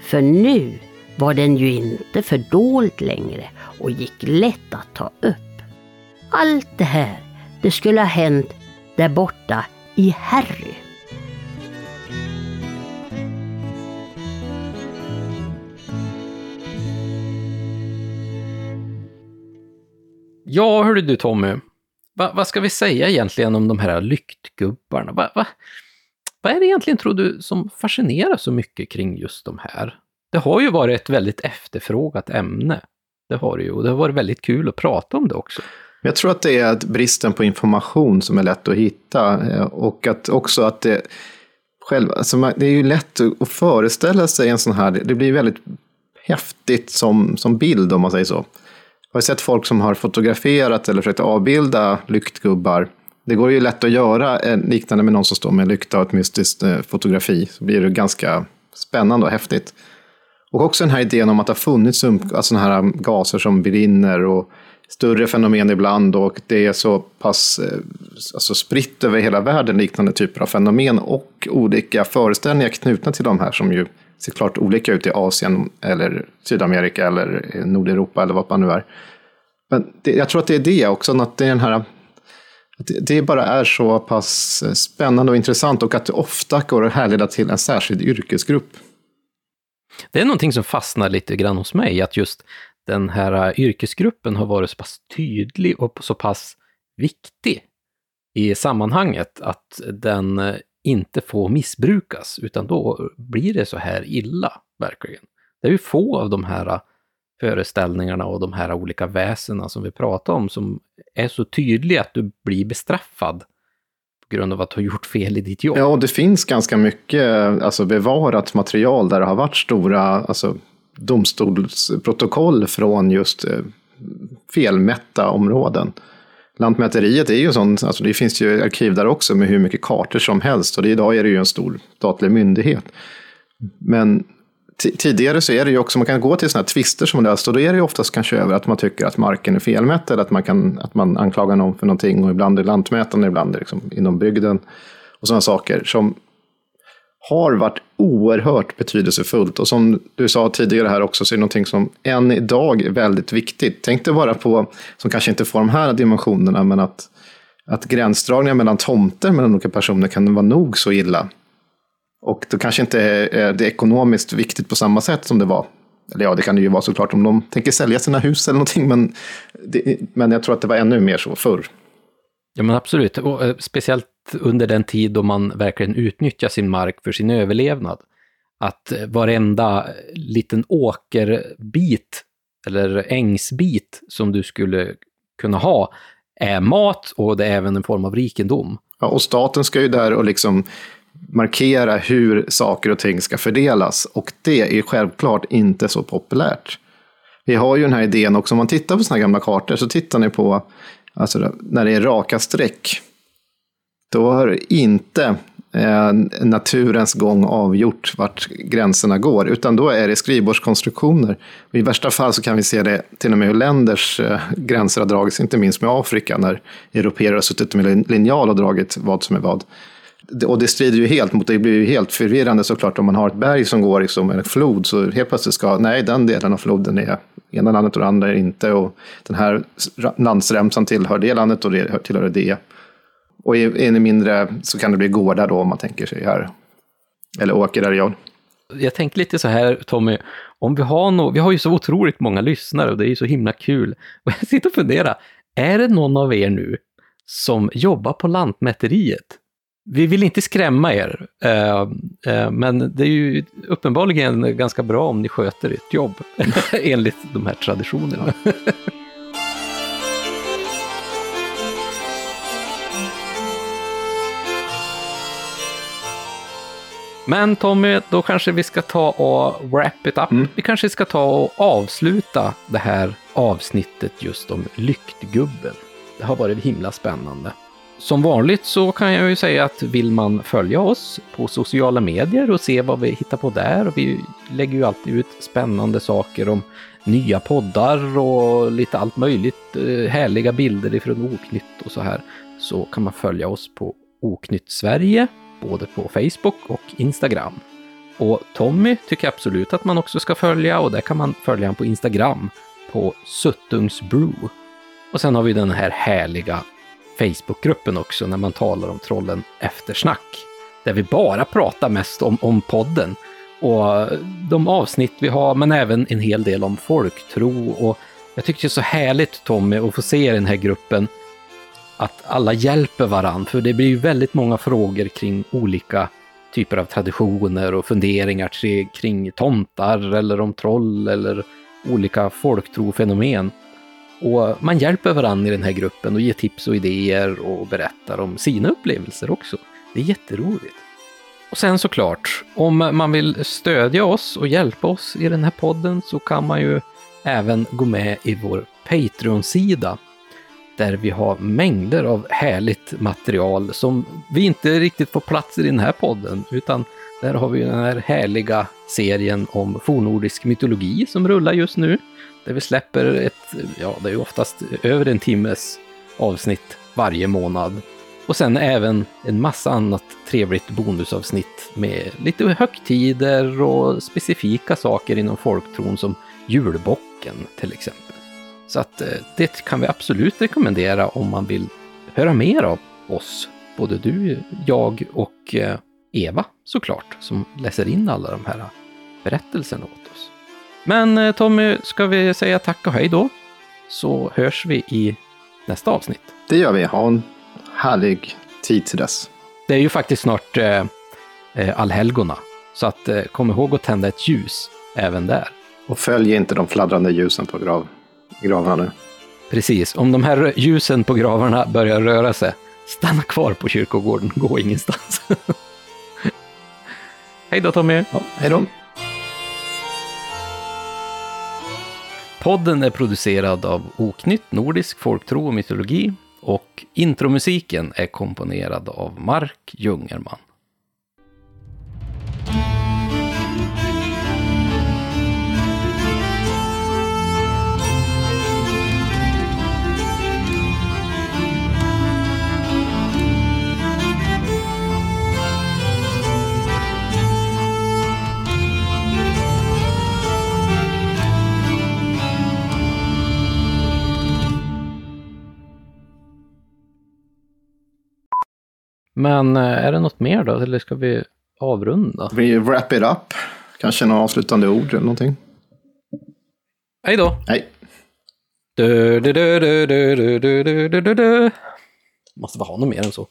A: För nu var den ju inte fördold längre och gick lätt att ta upp. Allt det här, det skulle ha hänt där borta i Harry.
B: Ja, hörru du Tommy. Va, vad ska vi säga egentligen om de här lyktgubbarna? Va, va, vad är det egentligen, tror du, som fascinerar så mycket kring just de här? Det har ju varit ett väldigt efterfrågat ämne. Det har det ju, och det har varit väldigt kul att prata om det också.
C: Jag tror att det är bristen på information som är lätt att hitta eh, och att också att det själv, alltså det är ju lätt att föreställa sig en sån här, det blir väldigt häftigt som, som bild om man säger så. Jag har sett folk som har fotograferat eller försökt avbilda lyktgubbar. Det går ju lätt att göra liknande med någon som står med en lykta och ett mystiskt eh, fotografi. Så blir det ganska spännande och häftigt. Och också den här idén om att det har funnits um- sådana här um, gaser som brinner och större fenomen ibland och det är så pass eh, alltså spritt över hela världen liknande typer av fenomen och olika föreställningar knutna till de här som ju ser klart olika ut i Asien eller Sydamerika eller Nordeuropa eller vad man nu är. Men det, jag tror att det är det också, att det är den här att det bara är så pass spännande och intressant och att det ofta går att härleda till en särskild yrkesgrupp.
B: Det är någonting som fastnar lite grann hos mig, att just den här yrkesgruppen har varit så pass tydlig och så pass viktig i sammanhanget att den inte får missbrukas, utan då blir det så här illa, verkligen. Det är ju få av de här föreställningarna och de här olika väsena som vi pratar om som är så tydliga att du blir bestraffad på grund av att du har gjort fel i ditt jobb.
C: Ja, och det finns ganska mycket alltså, bevarat material där det har varit stora alltså, domstolsprotokoll från just eh, felmätta områden. Lantmäteriet är ju sånt, alltså det finns ju arkiv där också med hur mycket kartor som helst och det, idag är det ju en stor statlig myndighet. Men tidigare så är det ju också, man kan gå till sådana här tvister som löst och då är det ju oftast kanske över att man tycker att marken är felmätt eller att man, kan, att man anklagar någon för någonting och ibland är lantmätaren, ibland är det liksom inom bygden och sådana saker som har varit oerhört betydelsefullt. Och som du sa tidigare här också, så är det någonting som än idag är väldigt viktigt. Tänk dig bara på, som kanske inte får de här dimensionerna, men att, att gränsdragningar mellan tomter mellan olika personer kan vara nog så illa. Och då kanske inte är det ekonomiskt viktigt på samma sätt som det var. Eller ja, det kan det ju vara såklart om de tänker sälja sina hus eller någonting, men, det, men jag tror att det var ännu mer så förr.
B: Ja, men absolut. Och, eh, speciellt under den tid då man verkligen utnyttjar sin mark för sin överlevnad. Att eh, varenda eh, liten åkerbit eller ängsbit som du skulle kunna ha är mat och det är även en form av rikedom.
C: Ja, och staten ska ju där och liksom markera hur saker och ting ska fördelas. Och det är självklart inte så populärt. Vi har ju den här idén också, om man tittar på sådana gamla kartor så tittar ni på Alltså när det är raka streck, då har inte eh, naturens gång avgjort vart gränserna går, utan då är det skrivbordskonstruktioner. Och I värsta fall så kan vi se det till och med hur länders eh, gränser har dragits, inte minst med Afrika, när europeer har suttit med linjal och dragit vad som är vad. Och det strider ju helt mot, det blir ju helt förvirrande såklart om man har ett berg som går liksom en flod, så helt plötsligt ska, nej den delen av floden är ena landet och det andra är inte, och den här landsremsan tillhör det landet och det tillhör det. Och är är ni mindre så kan det bli gårdar då om man tänker sig här. Eller åkerareal.
B: Jag tänker lite så här, Tommy, om vi har no vi har ju så otroligt många lyssnare och det är ju så himla kul. Och jag sitter och funderar, är det någon av er nu som jobbar på Lantmäteriet? Vi vill inte skrämma er, eh, eh, men det är ju uppenbarligen ganska bra om ni sköter ert jobb, enligt de här traditionerna. Men Tommy, då kanske vi ska ta och wrap it up. Vi kanske ska ta och avsluta det här avsnittet just om lyktgubben. Det har varit himla spännande. Som vanligt så kan jag ju säga att vill man följa oss på sociala medier och se vad vi hittar på där, och vi lägger ju alltid ut spännande saker om nya poddar och lite allt möjligt, eh, härliga bilder ifrån Oknytt och så här, så kan man följa oss på Oknytt Sverige, både på Facebook och Instagram. Och Tommy tycker jag absolut att man också ska följa och där kan man följa honom på Instagram på Suttungsbrew. Och sen har vi den här härliga Facebookgruppen också när man talar om trollen eftersnack. Där vi bara pratar mest om, om podden och de avsnitt vi har, men även en hel del om folktro. Och jag tycker det är så härligt Tommy att få se i den här gruppen att alla hjälper varann, för det blir ju väldigt många frågor kring olika typer av traditioner och funderingar kring- kring tomtar eller om troll eller olika folktrofenomen. Och man hjälper varandra i den här gruppen och ger tips och idéer och berättar om sina upplevelser också. Det är jätteroligt. Och sen såklart, om man vill stödja oss och hjälpa oss i den här podden så kan man ju även gå med i vår Patreon-sida där vi har mängder av härligt material som vi inte riktigt får plats i den här podden, utan där har vi den här härliga serien om fornnordisk mytologi som rullar just nu, där vi släpper ett, ja, det är ju oftast över en timmes avsnitt varje månad. Och sen även en massa annat trevligt bonusavsnitt med lite högtider och specifika saker inom folktron som julbocken till exempel. Så att eh, det kan vi absolut rekommendera om man vill höra mer av oss. Både du, jag och eh, Eva såklart, som läser in alla de här berättelserna åt oss. Men eh, Tommy, ska vi säga tack och hej då? Så hörs vi i nästa avsnitt.
C: Det gör vi. Ha en härlig tid till dess.
B: Det är ju faktiskt snart eh, allhelgona, så att eh, kom ihåg att tända ett ljus även där.
C: Och följ inte de fladdrande ljusen på grav, gravarna nu.
B: Precis, om de här ljusen på gravarna börjar röra sig, stanna kvar på kyrkogården, gå ingenstans. Hej då Tommy!
C: Ja, hej då.
B: Podden är producerad av Oknytt, Nordisk folktro och mytologi och intromusiken är komponerad av Mark Jungerman. Men eh, är det något mer då, eller ska vi avrunda?
C: Vi wrap it up. Kanske några avslutande ord eller någonting.
B: Hej då!
C: Hej.
B: Du, du, du, du, du, du, du, du, du, du. Måste bara ha något mer än så.